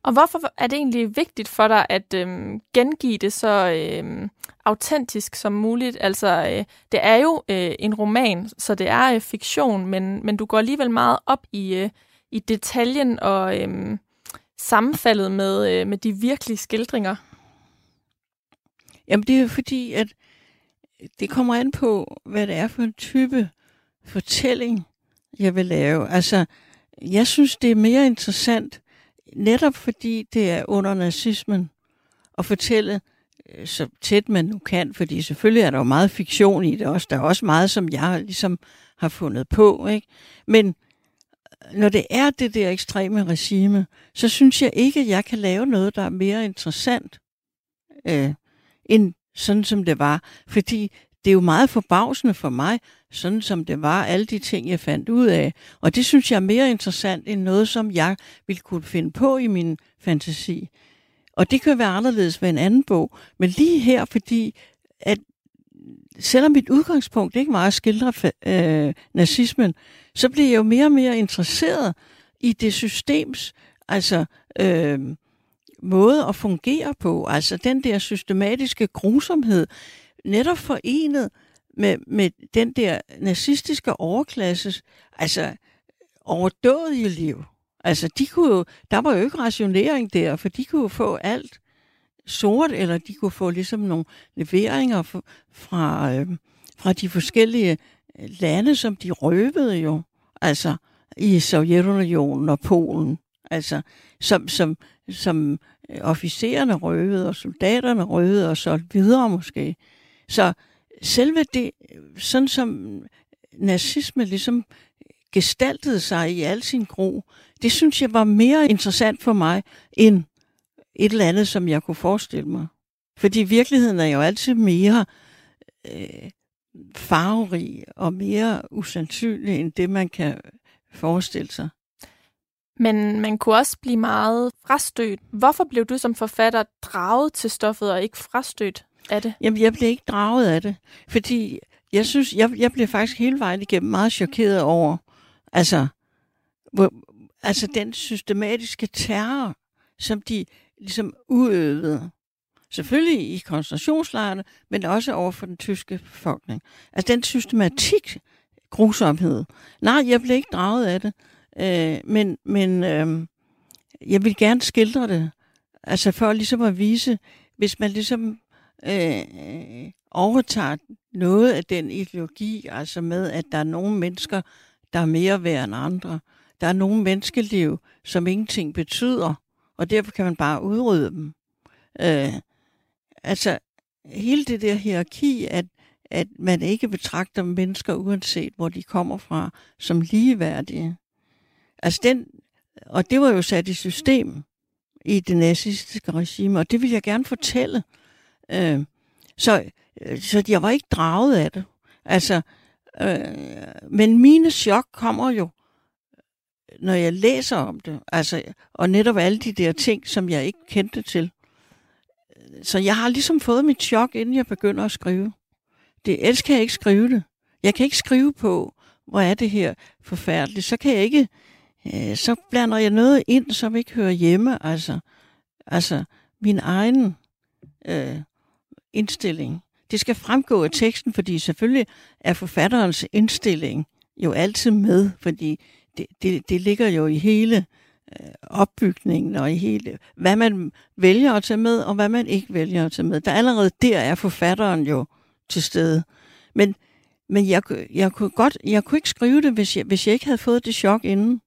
Og hvorfor er det egentlig vigtigt for dig at øhm, gengive det så øhm, autentisk som muligt? Altså, øh, det er jo øh, en roman, så det er øh, fiktion, men, men du går alligevel meget op i, øh, i detaljen og øh, sammenfaldet med, øh, med de virkelige skildringer. Jamen det er fordi, at det kommer an på, hvad det er for en type fortælling, jeg vil lave. Altså, jeg synes, det er mere interessant, netop fordi det er under nazismen, at fortælle øh, så tæt man nu kan, fordi selvfølgelig er der jo meget fiktion i det også. Der er også meget, som jeg ligesom har fundet på. Ikke? Men øh, når det er det der ekstreme regime, så synes jeg ikke, at jeg kan lave noget, der er mere interessant. Øh, end sådan som det var. Fordi det er jo meget forbavsende for mig, sådan som det var, alle de ting, jeg fandt ud af. Og det synes jeg er mere interessant end noget, som jeg ville kunne finde på i min fantasi. Og det kan være anderledes ved en anden bog. Men lige her, fordi at selvom mit udgangspunkt ikke var at skildre øh, nazismen, så bliver jeg jo mere og mere interesseret i det systems, altså øh, måde at fungere på. Altså den der systematiske grusomhed, netop forenet med, med den der nazistiske overklasses, altså overdådige liv. Altså, de kunne jo, der var jo ikke rationering der, for de kunne jo få alt sort, eller de kunne få ligesom nogle leveringer fra, fra, øh, fra de forskellige øh, lande, som de røvede jo. Altså, i Sovjetunionen og Polen. Altså, som, som, som øh, officererne røvede, og soldaterne røvede, og så videre måske. Så selve det, sådan som nazisme ligesom gestaltede sig i al sin gro, det synes jeg var mere interessant for mig, end et eller andet, som jeg kunne forestille mig. Fordi virkeligheden er jo altid mere øh, farverig og mere usandsynlig, end det, man kan forestille sig. Men man kunne også blive meget frastødt. Hvorfor blev du som forfatter draget til stoffet og ikke frastødt af det? Jamen, jeg blev ikke draget af det, fordi jeg synes, jeg, jeg blev faktisk hele vejen igennem meget chokeret over, altså, hvor, altså den systematiske terror, som de ligesom udøvede. Selvfølgelig i koncentrationslejrene, men også over for den tyske befolkning. Altså den systematik, grusomhed. Nej, jeg blev ikke draget af det. Øh, men men øh, jeg vil gerne skildre det. Altså for ligesom at vise, hvis man ligesom øh, overtager noget af den ideologi, altså med, at der er nogle mennesker, der er mere værd end andre. Der er nogle menneskeliv, som ingenting betyder, og derfor kan man bare udrydde dem. Øh, altså, hele det der hierarki, at, at man ikke betragter mennesker, uanset hvor de kommer fra, som ligeværdige. Altså den, og det var jo sat i system i det nazistiske regime, og det vil jeg gerne fortælle. Øh, Øh, så, øh, så jeg var ikke draget af det. Altså, øh, men mine chok kommer jo, når jeg læser om det. Altså, og netop alle de der ting, som jeg ikke kendte til. Så jeg har ligesom fået mit chok, inden jeg begynder at skrive. Det, ellers kan jeg ikke skrive det. Jeg kan ikke skrive på, hvor er det her forfærdeligt. Så kan jeg ikke øh, så blander jeg noget ind, som ikke hører hjemme. Altså, altså min egen øh, indstilling. Det skal fremgå af teksten, fordi selvfølgelig er forfatterens indstilling jo altid med, fordi det, det, det ligger jo i hele øh, opbygningen og i hele, hvad man vælger at tage med, og hvad man ikke vælger at tage med. Der allerede der er forfatteren jo til stede. Men, men jeg, jeg, kunne godt, jeg kunne ikke skrive det, hvis jeg, hvis jeg ikke havde fået det chok inden.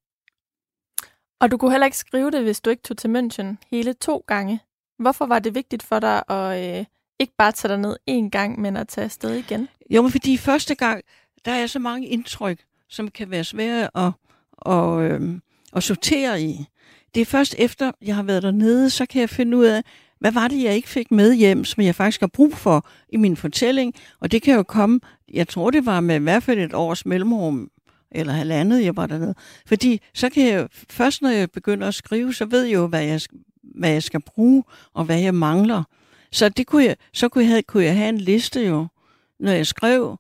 Og du kunne heller ikke skrive det, hvis du ikke tog til München hele to gange. Hvorfor var det vigtigt for dig at øh, ikke bare tage dig ned én gang, men at tage afsted igen? Jo, men fordi første gang, der er så mange indtryk, som kan være svære at, og, øh, at sortere i. Det er først efter, jeg har været dernede, så kan jeg finde ud af, hvad var det, jeg ikke fik med hjem, som jeg faktisk har brug for i min fortælling. Og det kan jo komme, jeg tror det var med i hvert fald et års mellemrum, eller halvandet, jeg var dernede. Fordi så kan jeg, først når jeg begynder at skrive, så ved jeg jo, hvad jeg, hvad jeg skal bruge, og hvad jeg mangler. Så det kunne jeg, så kunne jeg, have, kunne jeg have en liste jo, når jeg skrev,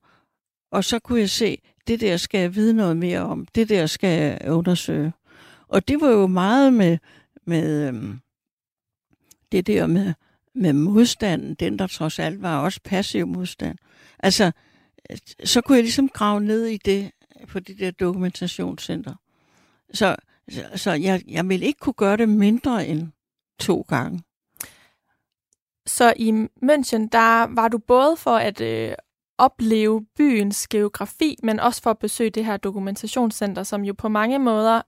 og så kunne jeg se, det der skal jeg vide noget mere om, det der skal jeg undersøge. Og det var jo meget med, med øhm, det der med, med modstanden, den der trods alt var også passiv modstand. Altså, så kunne jeg ligesom grave ned i det på det der dokumentationscenter. Så, så, så jeg, jeg ville ikke kunne gøre det mindre end to gange. Så i München, der var du både for at øh, opleve byens geografi, men også for at besøge det her dokumentationscenter, som jo på mange måder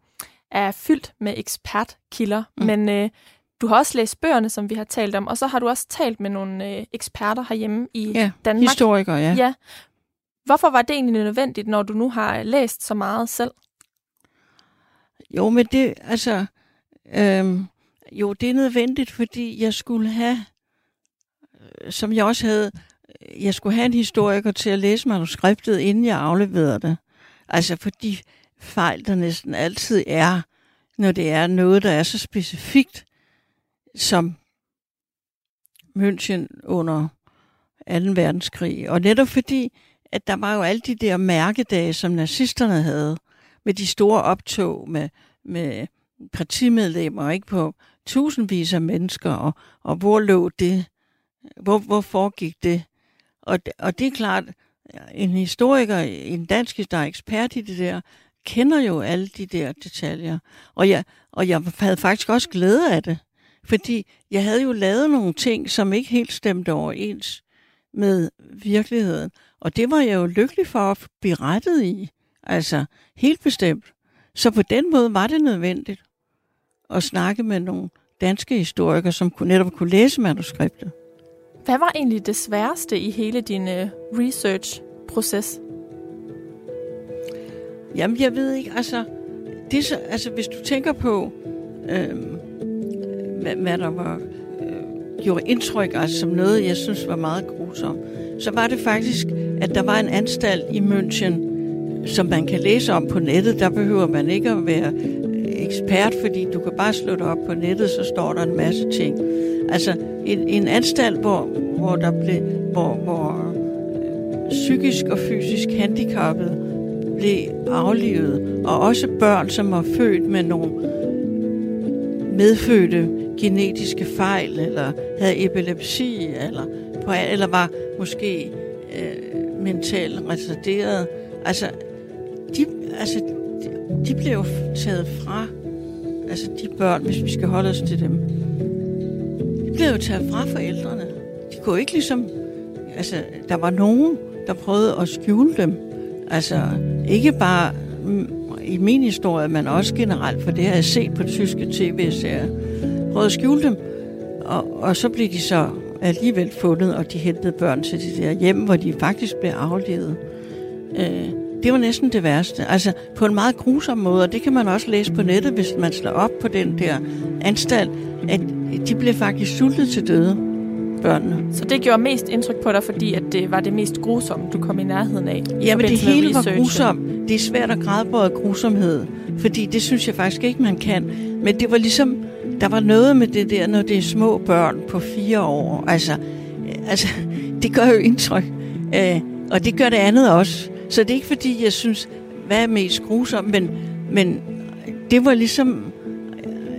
er fyldt med ekspertkilder. Mm. Men øh, du har også læst bøgerne, som vi har talt om, og så har du også talt med nogle øh, eksperter herhjemme i ja, Danmark. historikere, ja. ja. Hvorfor var det egentlig nødvendigt, når du nu har læst så meget selv? Jo, men det, altså, øhm, jo, det er nødvendigt, fordi jeg skulle have, Øh, som jeg også havde, øh, jeg skulle have en historiker til at læse manuskriptet, inden jeg afleverede det. Altså, fordi fejl, der næsten altid er, når det er noget, der er så specifikt, som München under 2. verdenskrig. Og netop fordi, at der var jo alle de der mærkedage, som nazisterne havde, med de store optog med, med partimedlemmer, ikke på tusindvis af mennesker, og, og hvor lå det? Hvor, hvor foregik det? Og, og det er klart, en historiker, en dansk, der er ekspert i det der, kender jo alle de der detaljer. Og jeg, og jeg havde faktisk også glæde af det, fordi jeg havde jo lavet nogle ting, som ikke helt stemte overens med virkeligheden. Og det var jeg jo lykkelig for at blive rettet i. Altså, helt bestemt. Så på den måde var det nødvendigt at snakke med nogle danske historikere, som kunne, netop kunne læse manuskriptet. Hvad var egentlig det sværeste i hele din øh, research-proces? Jamen, jeg ved ikke, altså, det så, altså hvis du tænker på, øh, hvad, hvad der var, øh, gjorde indtryk, altså som noget, jeg synes var meget grusomt, så var det faktisk, at der var en anstalt i München, som man kan læse om på nettet. Der behøver man ikke at være ekspert, fordi du kan bare slå det op på nettet, så står der en masse ting. Altså en, en anstalt, hvor, hvor der blev, hvor, hvor øh, psykisk og fysisk handicappede blev aflivet, og også børn, som var født med nogle medfødte genetiske fejl, eller havde epilepsi, eller, på, eller var måske øh, mentalt retarderet. Altså, de, altså, de, bliver jo taget fra, altså de børn, hvis vi skal holde os til dem, de blev jo taget fra forældrene. De kunne ikke ligesom, altså, der var nogen, der prøvede at skjule dem. Altså, ikke bare i min historie, men også generelt, for det har jeg set på tyske tv-serier, prøvede at skjule dem. Og, og så blev de så alligevel fundet, og de hentede børn til de der hjem, hvor de faktisk blev aflevet. Øh, det var næsten det værste. Altså på en meget grusom måde, og det kan man også læse på nettet, hvis man slår op på den der anstalt, at de blev faktisk sultet til døde, børnene. Så det gjorde mest indtryk på dig, fordi at det var det mest grusomme, du kom i nærheden af? Ja, men det hele var grusomt. Det er svært at græde grusomhed, fordi det synes jeg faktisk ikke, man kan. Men det var ligesom, der var noget med det der, når det er små børn på fire år. Altså, altså det gør jo indtryk. Øh, og det gør det andet også. Så det er ikke fordi, jeg synes, hvad er mest grusomt, men, men det var ligesom,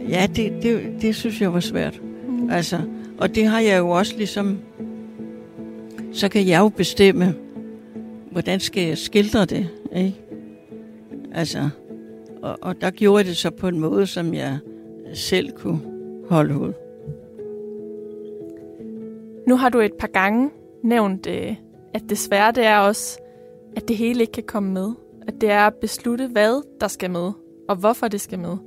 ja, det, det, det synes jeg var svært. Mm. Altså, og det har jeg jo også ligesom, så kan jeg jo bestemme, hvordan skal jeg skildre det, ikke? Altså, og, og der gjorde jeg det så på en måde, som jeg selv kunne holde ud. Nu har du et par gange nævnt, øh, at desværre det er også, at det hele ikke kan komme med. At det er at beslutte, hvad der skal med, og hvorfor det skal med.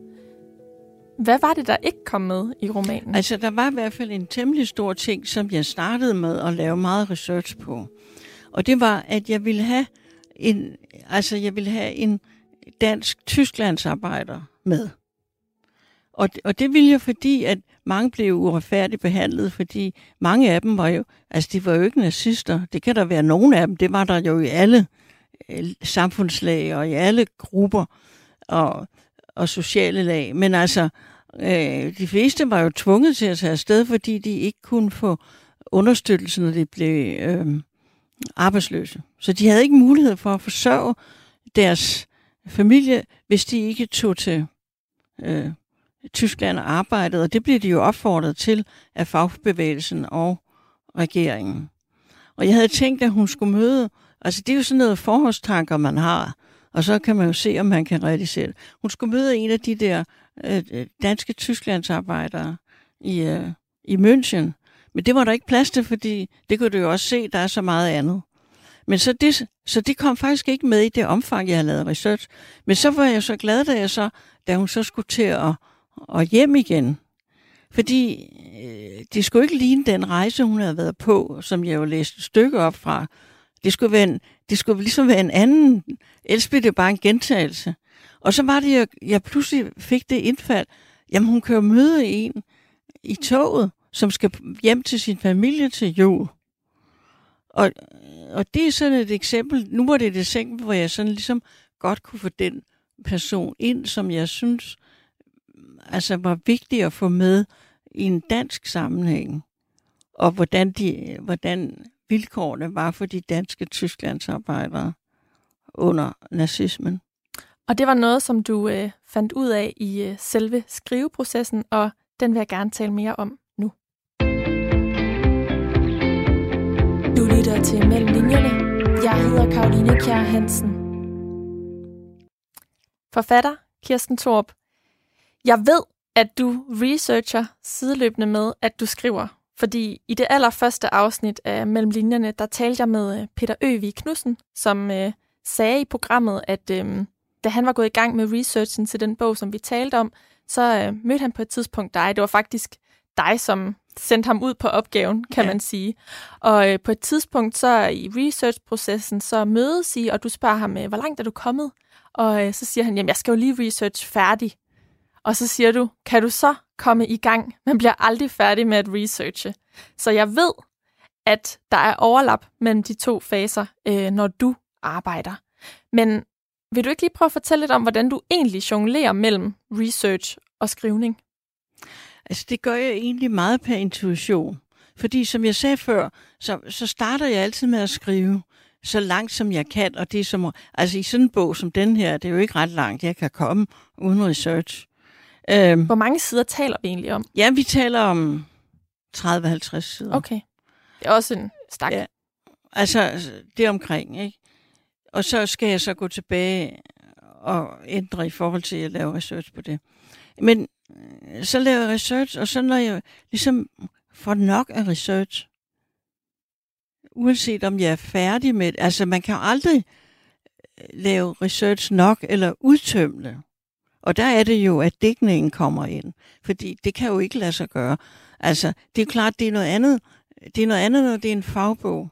Hvad var det, der ikke kom med i romanen? Altså, der var i hvert fald en temmelig stor ting, som jeg startede med at lave meget research på. Og det var, at jeg ville have en, altså, jeg ville have en dansk Tysklandsarbejder med. Og, og det ville jeg, fordi at mange blev uretfærdigt behandlet, fordi mange af dem var jo, altså de var jo ikke nazister. Det kan der være nogen af dem. Det var der jo i alle Øh, samfundslag og i alle grupper og, og sociale lag. Men altså, øh, de fleste var jo tvunget til at tage afsted, fordi de ikke kunne få understøttelse, når de blev øh, arbejdsløse. Så de havde ikke mulighed for at forsørge deres familie, hvis de ikke tog til øh, Tyskland og arbejdede. Og det blev de jo opfordret til af fagbevægelsen og regeringen. Og jeg havde tænkt, at hun skulle møde, altså det er jo sådan noget forhåndstanker, man har, og så kan man jo se, om man kan realisere det. Hun skulle møde en af de der øh, øh danske Tysklandsarbejdere i, øh, i München, men det var der ikke plads til, fordi det kunne du jo også se, der er så meget andet. Men så det, så det kom faktisk ikke med i det omfang, jeg havde lavet research. Men så var jeg så glad, da, jeg så, da hun så skulle til at, at hjem igen. Fordi øh, det skulle ikke ligne den rejse, hun havde været på, som jeg jo læste et stykke op fra. Det skulle, være en, det skulle ligesom være en anden. Ellers blev det bare en gentagelse. Og så var det, jeg, jeg pludselig fik det indfald. Jamen, hun kan jo møde en i toget, som skal hjem til sin familie til jul. Og, og det er sådan et eksempel. Nu var det et eksempel, hvor jeg sådan ligesom godt kunne få den person ind, som jeg synes altså var vigtig at få med i en dansk sammenhæng. Og hvordan, de, hvordan vilkårene var for de danske Tysklandsarbejdere under nazismen. Og det var noget, som du øh, fandt ud af i øh, selve skriveprocessen, og den vil jeg gerne tale mere om nu. Du lytter til Mellem Linjerne. Jeg hedder Karoline Kjær Hansen. Forfatter Kirsten Torp. Jeg ved, at du researcher sideløbende med, at du skriver. Fordi i det allerførste afsnit af Mellem Linjerne, der talte jeg med øh, Peter Øvig Knudsen, som øh, sagde i programmet, at øh, da han var gået i gang med researchen til den bog, som vi talte om, så øh, mødte han på et tidspunkt dig. Det var faktisk dig, som sendte ham ud på opgaven, kan ja. man sige. Og øh, på et tidspunkt, så i research-processen, så mødes I, og du spørger ham, øh, hvor langt er du kommet? Og øh, så siger han, jamen jeg skal jo lige research færdig. Og så siger du, kan du så komme i gang? Man bliver aldrig færdig med at researche. Så jeg ved, at der er overlap mellem de to faser, øh, når du arbejder. Men vil du ikke lige prøve at fortælle lidt om, hvordan du egentlig jonglerer mellem research og skrivning? Altså, det gør jeg egentlig meget per intuition. Fordi som jeg sagde før, så, så starter jeg altid med at skrive så langt som jeg kan, og det er som, altså i sådan en bog som den her, det er jo ikke ret langt, jeg kan komme uden research. Øhm, Hvor mange sider taler vi egentlig om? Ja, vi taler om 30-50 sider. Okay. Det er også en stak. Ja, altså det er omkring, ikke? Og så skal jeg så gå tilbage og ændre i forhold til at lave research på det. Men Øh, så laver jeg research, og så når jeg ligesom får nok af research, uanset om jeg er færdig med det, altså man kan aldrig øh, lave research nok eller udtømmende. Og der er det jo, at dækningen kommer ind. Fordi det kan jo ikke lade sig gøre. Altså, det er klart, det er noget andet. Det er noget andet, når det er en fagbog.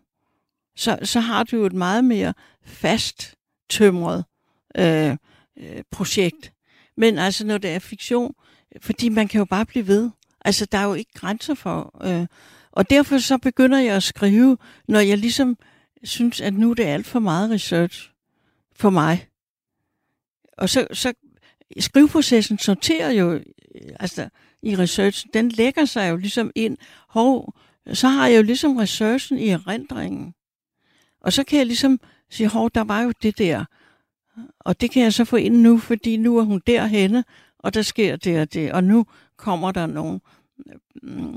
Så, så har du jo et meget mere fast tømret øh, øh, projekt. Men altså, når det er fiktion, fordi man kan jo bare blive ved. Altså, der er jo ikke grænser for... Øh, og derfor så begynder jeg at skrive, når jeg ligesom synes, at nu er det alt for meget research for mig. Og så, så skriveprocessen sorterer jo øh, altså, i research. Den lægger sig jo ligesom ind. Hov, så har jeg jo ligesom researchen i erindringen. Og så kan jeg ligesom sige, hov, der var jo det der. Og det kan jeg så få ind nu, fordi nu er hun derhenne, og der sker det og det, og nu kommer der nogle øh,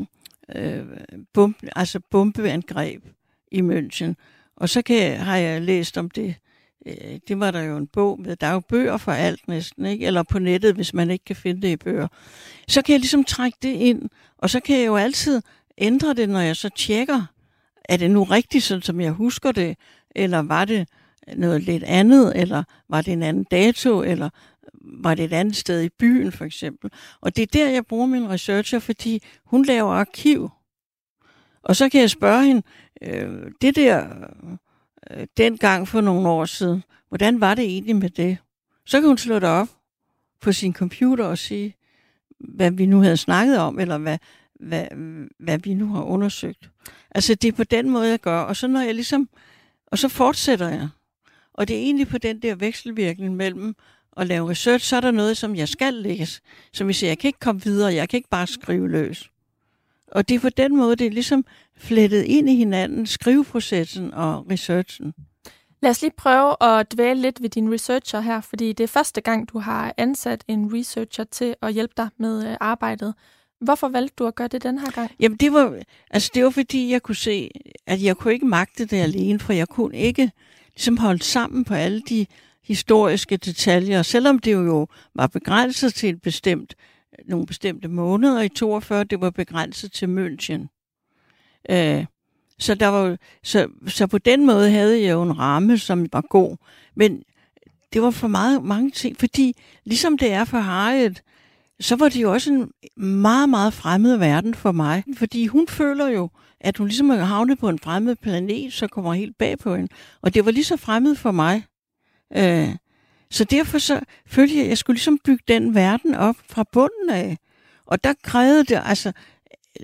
øh bombe, altså bombeangreb i München. Og så kan jeg, har jeg læst om det øh, det var der jo en bog med. Der er jo bøger for alt næsten, ikke? Eller på nettet, hvis man ikke kan finde det i bøger. Så kan jeg ligesom trække det ind, og så kan jeg jo altid ændre det, når jeg så tjekker, er det nu rigtigt, sådan som jeg husker det, eller var det noget lidt andet, eller var det en anden dato, eller var det et andet sted i byen for eksempel. Og det er der, jeg bruger min researcher, fordi hun laver arkiv. Og så kan jeg spørge hende, øh, det der øh, dengang for nogle år siden, hvordan var det egentlig med det? Så kan hun slå det op på sin computer og sige, hvad vi nu havde snakket om, eller hvad, hvad, hvad vi nu har undersøgt. Altså det er på den måde, jeg gør. Og så når jeg ligesom, og så fortsætter jeg. Og det er egentlig på den der vekselvirkning mellem at lave research, så er der noget, som jeg skal læse. Som vi siger, jeg kan ikke komme videre, jeg kan ikke bare skrive løs. Og det er på den måde, det er ligesom flettet ind i hinanden, skriveprocessen og researchen. Lad os lige prøve at dvæle lidt ved din researcher her, fordi det er første gang, du har ansat en researcher til at hjælpe dig med øh, arbejdet. Hvorfor valgte du at gøre det den her gang? Jamen det var, altså det var fordi, jeg kunne se, at jeg kunne ikke magte det alene, for jeg kunne ikke ligesom holde sammen på alle de historiske detaljer, selvom det jo var begrænset til et bestemt, nogle bestemte måneder i 42, det var begrænset til München. Øh, så, der var, så, så på den måde havde jeg jo en ramme, som var god. Men det var for meget, mange ting, fordi ligesom det er for Harriet, så var det jo også en meget, meget fremmed verden for mig. Fordi hun føler jo, at hun ligesom er havnet på en fremmed planet, så kommer helt bag på hende. Og det var lige så fremmed for mig. Øh, så derfor så følte jeg, at jeg skulle ligesom bygge den verden op fra bunden af. Og der krævede det altså,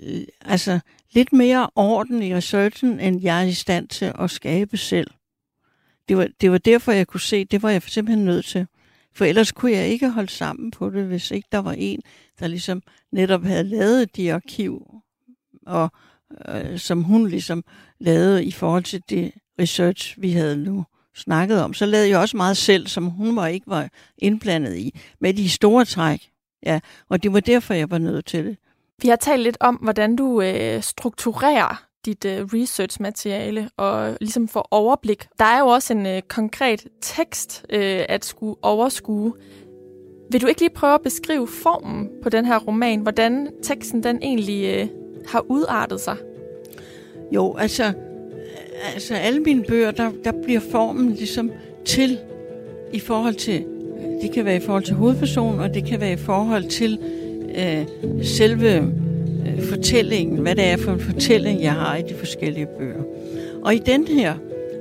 øh, altså lidt mere orden i researchen, end jeg er i stand til at skabe selv. Det var, det var derfor, jeg kunne se, det var jeg simpelthen nødt til. For ellers kunne jeg ikke holde sammen på det, hvis ikke der var en, der ligesom netop havde lavet de arkiv, og øh, som hun ligesom lavede i forhold til det research, vi havde nu snakket om. Så lavede jeg også meget selv, som hun var ikke var indblandet i, med de store træk. Ja, og det var derfor, jeg var nødt til det. Vi har talt lidt om, hvordan du øh, strukturerer dit øh, research-materiale og ligesom får overblik. Der er jo også en øh, konkret tekst øh, at skulle overskue. Vil du ikke lige prøve at beskrive formen på den her roman? Hvordan teksten den egentlig øh, har udartet sig? Jo, altså, altså alle mine bøger, der, der bliver formen ligesom til i forhold til, øh, det kan være i forhold til hovedpersonen, og det kan være i forhold til øh, selve øh, fortællingen, hvad det er for en fortælling, jeg har i de forskellige bøger. Og i den her,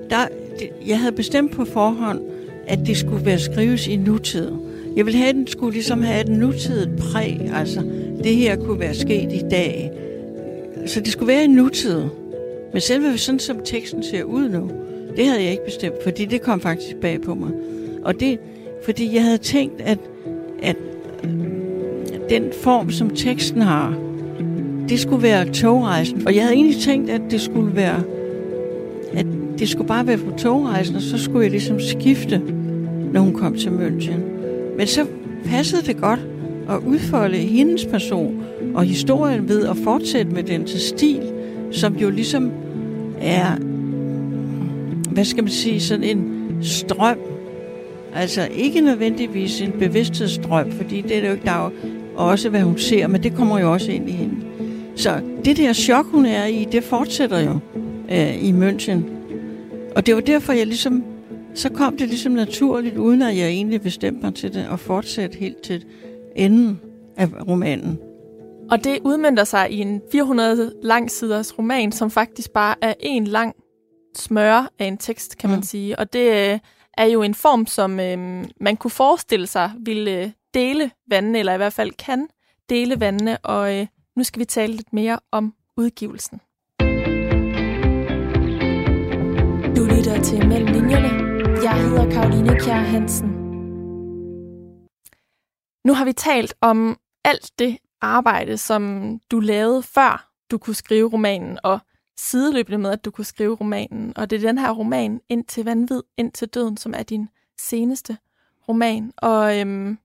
der, det, jeg havde bestemt på forhånd, at det skulle være skrives i nutid. Jeg ville have, at den skulle ligesom have et nutidigt præg, altså det her kunne være sket i dag. Så det skulle være i nutid. Men selve sådan som teksten ser ud nu, det havde jeg ikke bestemt, fordi det kom faktisk bag på mig. Og det, fordi jeg havde tænkt, at, at øh, den form, som teksten har, det skulle være togrejsen. Og jeg havde egentlig tænkt, at det skulle være, at det skulle bare være på togrejsen, og så skulle jeg ligesom skifte, når hun kom til München. Men så passede det godt at udfolde hendes person og historien ved at fortsætte med den til stil, som jo ligesom er, hvad skal man sige, sådan en strøm. Altså ikke nødvendigvis en bevidsthedsstrøm, fordi det er jo, der er jo også, hvad hun ser, men det kommer jo også ind i hende. Så det der chok, hun er i, det fortsætter jo øh, i München. Og det var derfor, jeg ligesom, så kom det ligesom naturligt, uden at jeg egentlig bestemte mig til det, og fortsætte helt til enden af romanen. Og det udmyndter sig i en 400 lang siders roman, som faktisk bare er en lang smør af en tekst, kan man mm. sige. Og det øh, er jo en form, som øh, man kunne forestille sig ville øh, dele vandene, eller i hvert fald kan dele vandene. Og øh, nu skal vi tale lidt mere om udgivelsen. Du lytter til Mellem Linjerne. Jeg hedder Karoline Kjær Hansen. Nu har vi talt om alt det arbejde, som du lavede før du kunne skrive romanen, og sideløbende med, at du kunne skrive romanen. Og det er den her roman, Ind til vanvid, Ind til døden, som er din seneste roman. Og øhm,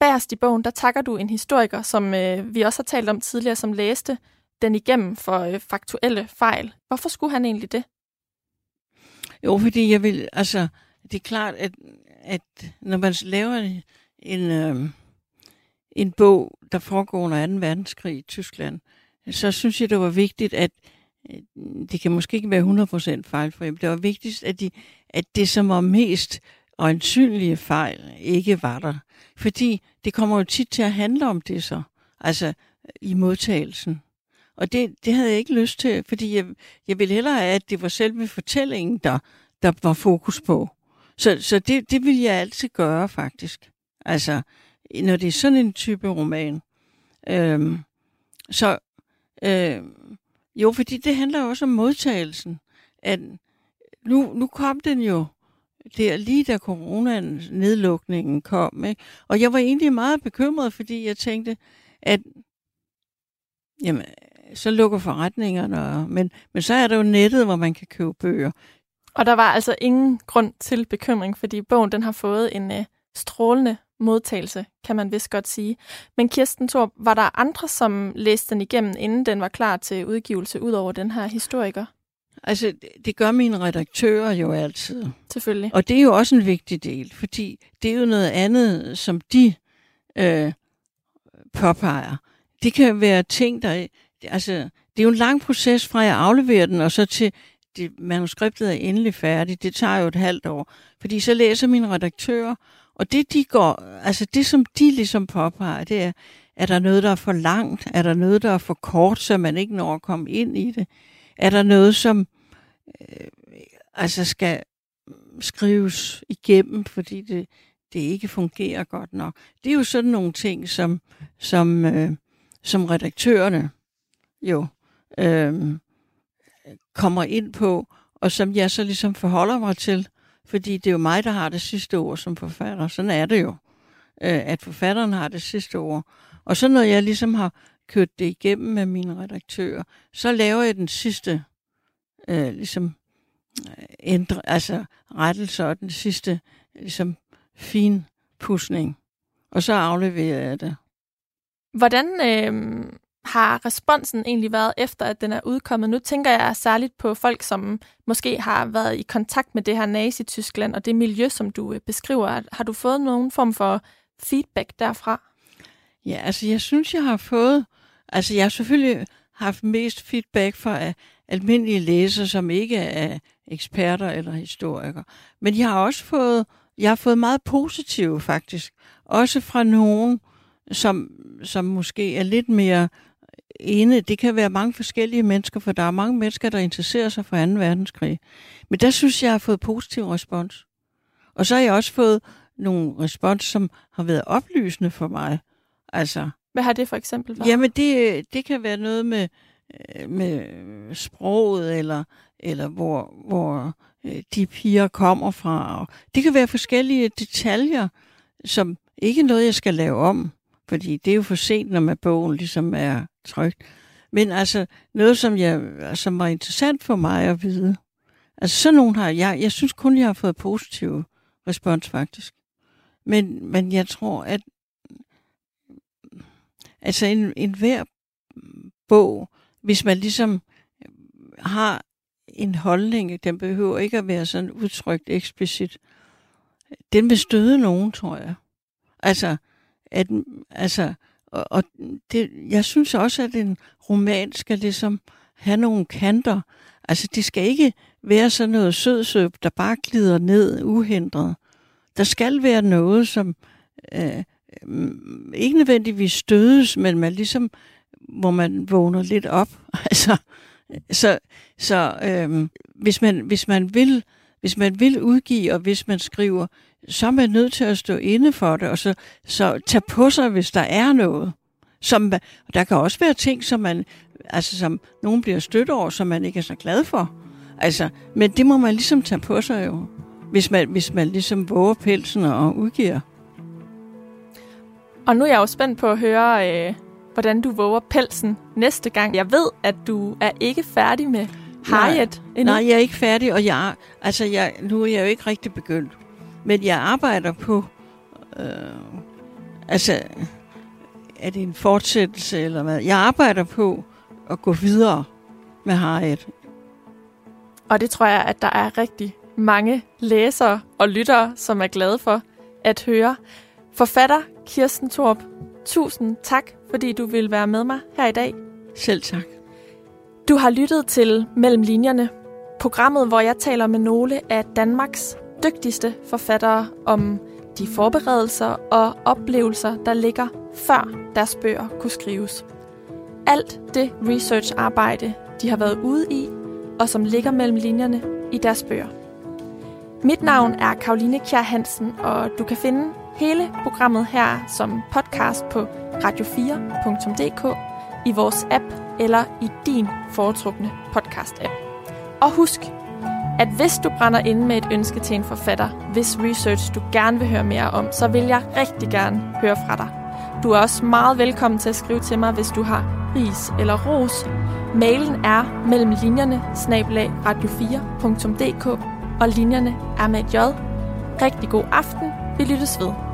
bagerst i bogen, der takker du en historiker, som øh, vi også har talt om tidligere, som læste den igennem for øh, faktuelle fejl. Hvorfor skulle han egentlig det? Jo, fordi jeg vil, altså, det er klart, at, at når man laver en, en, øh, en bog, der foregår under 2. verdenskrig i Tyskland, så synes jeg, det var vigtigt, at øh, det kan måske ikke være 100% fejlfri, men det var vigtigst, at, de, at det, som var mest øjensynlige fejl, ikke var der. Fordi det kommer jo tit til at handle om det så, altså øh, i modtagelsen. Og det, det havde jeg ikke lyst til, fordi jeg, jeg ville hellere have, at det var selve fortællingen, der, der var fokus på. Så, så det, det vil jeg altid gøre, faktisk. Altså, når det er sådan en type roman. Øhm, så øh, jo, fordi det handler også om modtagelsen. At nu, nu kom den jo der lige da coronaen nedlukningen kom. Ikke? Og jeg var egentlig meget bekymret, fordi jeg tænkte, at jamen, så lukker forretningerne, men, men så er der jo nettet, hvor man kan købe bøger. Og der var altså ingen grund til bekymring, fordi bogen den har fået en øh, strålende modtagelse, kan man vist godt sige. Men Kirsten Thor, var der andre, som læste den igennem, inden den var klar til udgivelse, ud over den her historiker? Altså, det gør mine redaktører jo altid. Selvfølgelig. Og det er jo også en vigtig del, fordi det er jo noget andet, som de øh, påpeger. Det kan være ting, der... Altså, det er jo en lang proces fra, at jeg afleverer den, og så til det, manuskriptet er endelig færdigt. Det tager jo et halvt år. Fordi så læser mine redaktører, og det, de går, altså det, som de ligesom påpeger, det er, er der noget, der er for langt? Er der noget, der er for kort, så man ikke når at komme ind i det? Er der noget, som øh, altså skal skrives igennem, fordi det, det ikke fungerer godt nok? Det er jo sådan nogle ting, som, som, øh, som redaktørerne jo øh, kommer ind på, og som jeg så ligesom forholder mig til. Fordi det er jo mig, der har det sidste ord som forfatter. Sådan er det jo, øh, at forfatteren har det sidste ord. Og så når jeg ligesom har kørt det igennem med mine redaktører, så laver jeg den sidste øh, ligesom øh, ændre, altså rettelse og den sidste ligesom fin pusning. Og så afleverer jeg det. Hvordan øh, har responsen egentlig været efter, at den er udkommet? Nu tænker jeg særligt på folk, som måske har været i kontakt med det her Nazi-Tyskland og det miljø, som du øh, beskriver. Har du fået nogen form for feedback derfra? Ja, altså jeg synes, jeg har fået... Altså jeg har selvfølgelig haft mest feedback fra øh, almindelige læsere, som ikke er eksperter eller historikere. Men jeg har også fået, jeg har fået meget positive faktisk. Også fra nogen, som, som måske er lidt mere ene, det kan være mange forskellige mennesker, for der er mange mennesker, der interesserer sig for 2. verdenskrig. Men der synes jeg, jeg har fået positiv respons. Og så har jeg også fået nogle respons, som har været oplysende for mig. Altså, Hvad har det for eksempel været? Jamen, det, det kan være noget med, øh, med sproget, eller, eller hvor, hvor øh, de piger kommer fra. Det kan være forskellige detaljer, som ikke noget, jeg skal lave om. Fordi det er jo for sent, når man bogen ligesom er trygt. Men altså, noget, som, jeg, som var interessant for mig at vide. Altså, sådan nogen har jeg, jeg synes kun, jeg har fået positiv respons, faktisk. Men, men jeg tror, at altså en, en hver bog, hvis man ligesom har en holdning, den behøver ikke at være sådan udtrykt eksplicit, den vil støde nogen, tror jeg. Altså, at, altså, og, og det, jeg synes også, at en roman skal ligesom have nogle kanter. Altså, det skal ikke være sådan noget sødsøb, der bare glider ned uhindret. Der skal være noget, som øh, mm, ikke nødvendigvis stødes, men man ligesom, hvor man vågner lidt op. Altså, så så øh, hvis, man, hvis, man vil, hvis man vil udgive, og hvis man skriver, så er man nødt til at stå inde for det, og så, så tage på sig, hvis der er noget. Som, der kan også være ting, som man, altså som nogen bliver stødt over, som man ikke er så glad for. Altså, men det må man ligesom tage på sig jo, hvis man, hvis man ligesom våger pelsen og udgiver. Og nu er jeg jo spændt på at høre, øh, hvordan du våger pelsen næste gang. Jeg ved, at du er ikke færdig med Harriet nej, endnu. Nej, jeg er ikke færdig, og jeg, altså jeg, nu er jeg jo ikke rigtig begyndt. Men jeg arbejder på, øh, altså, er det en fortsættelse eller hvad? Jeg arbejder på at gå videre med Harriet. Og det tror jeg, at der er rigtig mange læsere og lyttere, som er glade for at høre. Forfatter Kirsten Torp, tusind tak, fordi du vil være med mig her i dag. Selv tak. Du har lyttet til Mellem Linjerne, programmet, hvor jeg taler med nogle af Danmarks dygtigste forfattere om de forberedelser og oplevelser, der ligger før deres bøger kunne skrives. Alt det research-arbejde, de har været ude i, og som ligger mellem linjerne i deres bøger. Mit navn er Karoline Kjær Hansen, og du kan finde hele programmet her som podcast på radio4.dk, i vores app eller i din foretrukne podcast-app. Og husk, at hvis du brænder inde med et ønske til en forfatter, hvis research du gerne vil høre mere om, så vil jeg rigtig gerne høre fra dig. Du er også meget velkommen til at skrive til mig, hvis du har ris eller ros. Mailen er mellem linjerne snablag radio4.dk og linjerne er med et j. Rigtig god aften. Vi lyttes ved.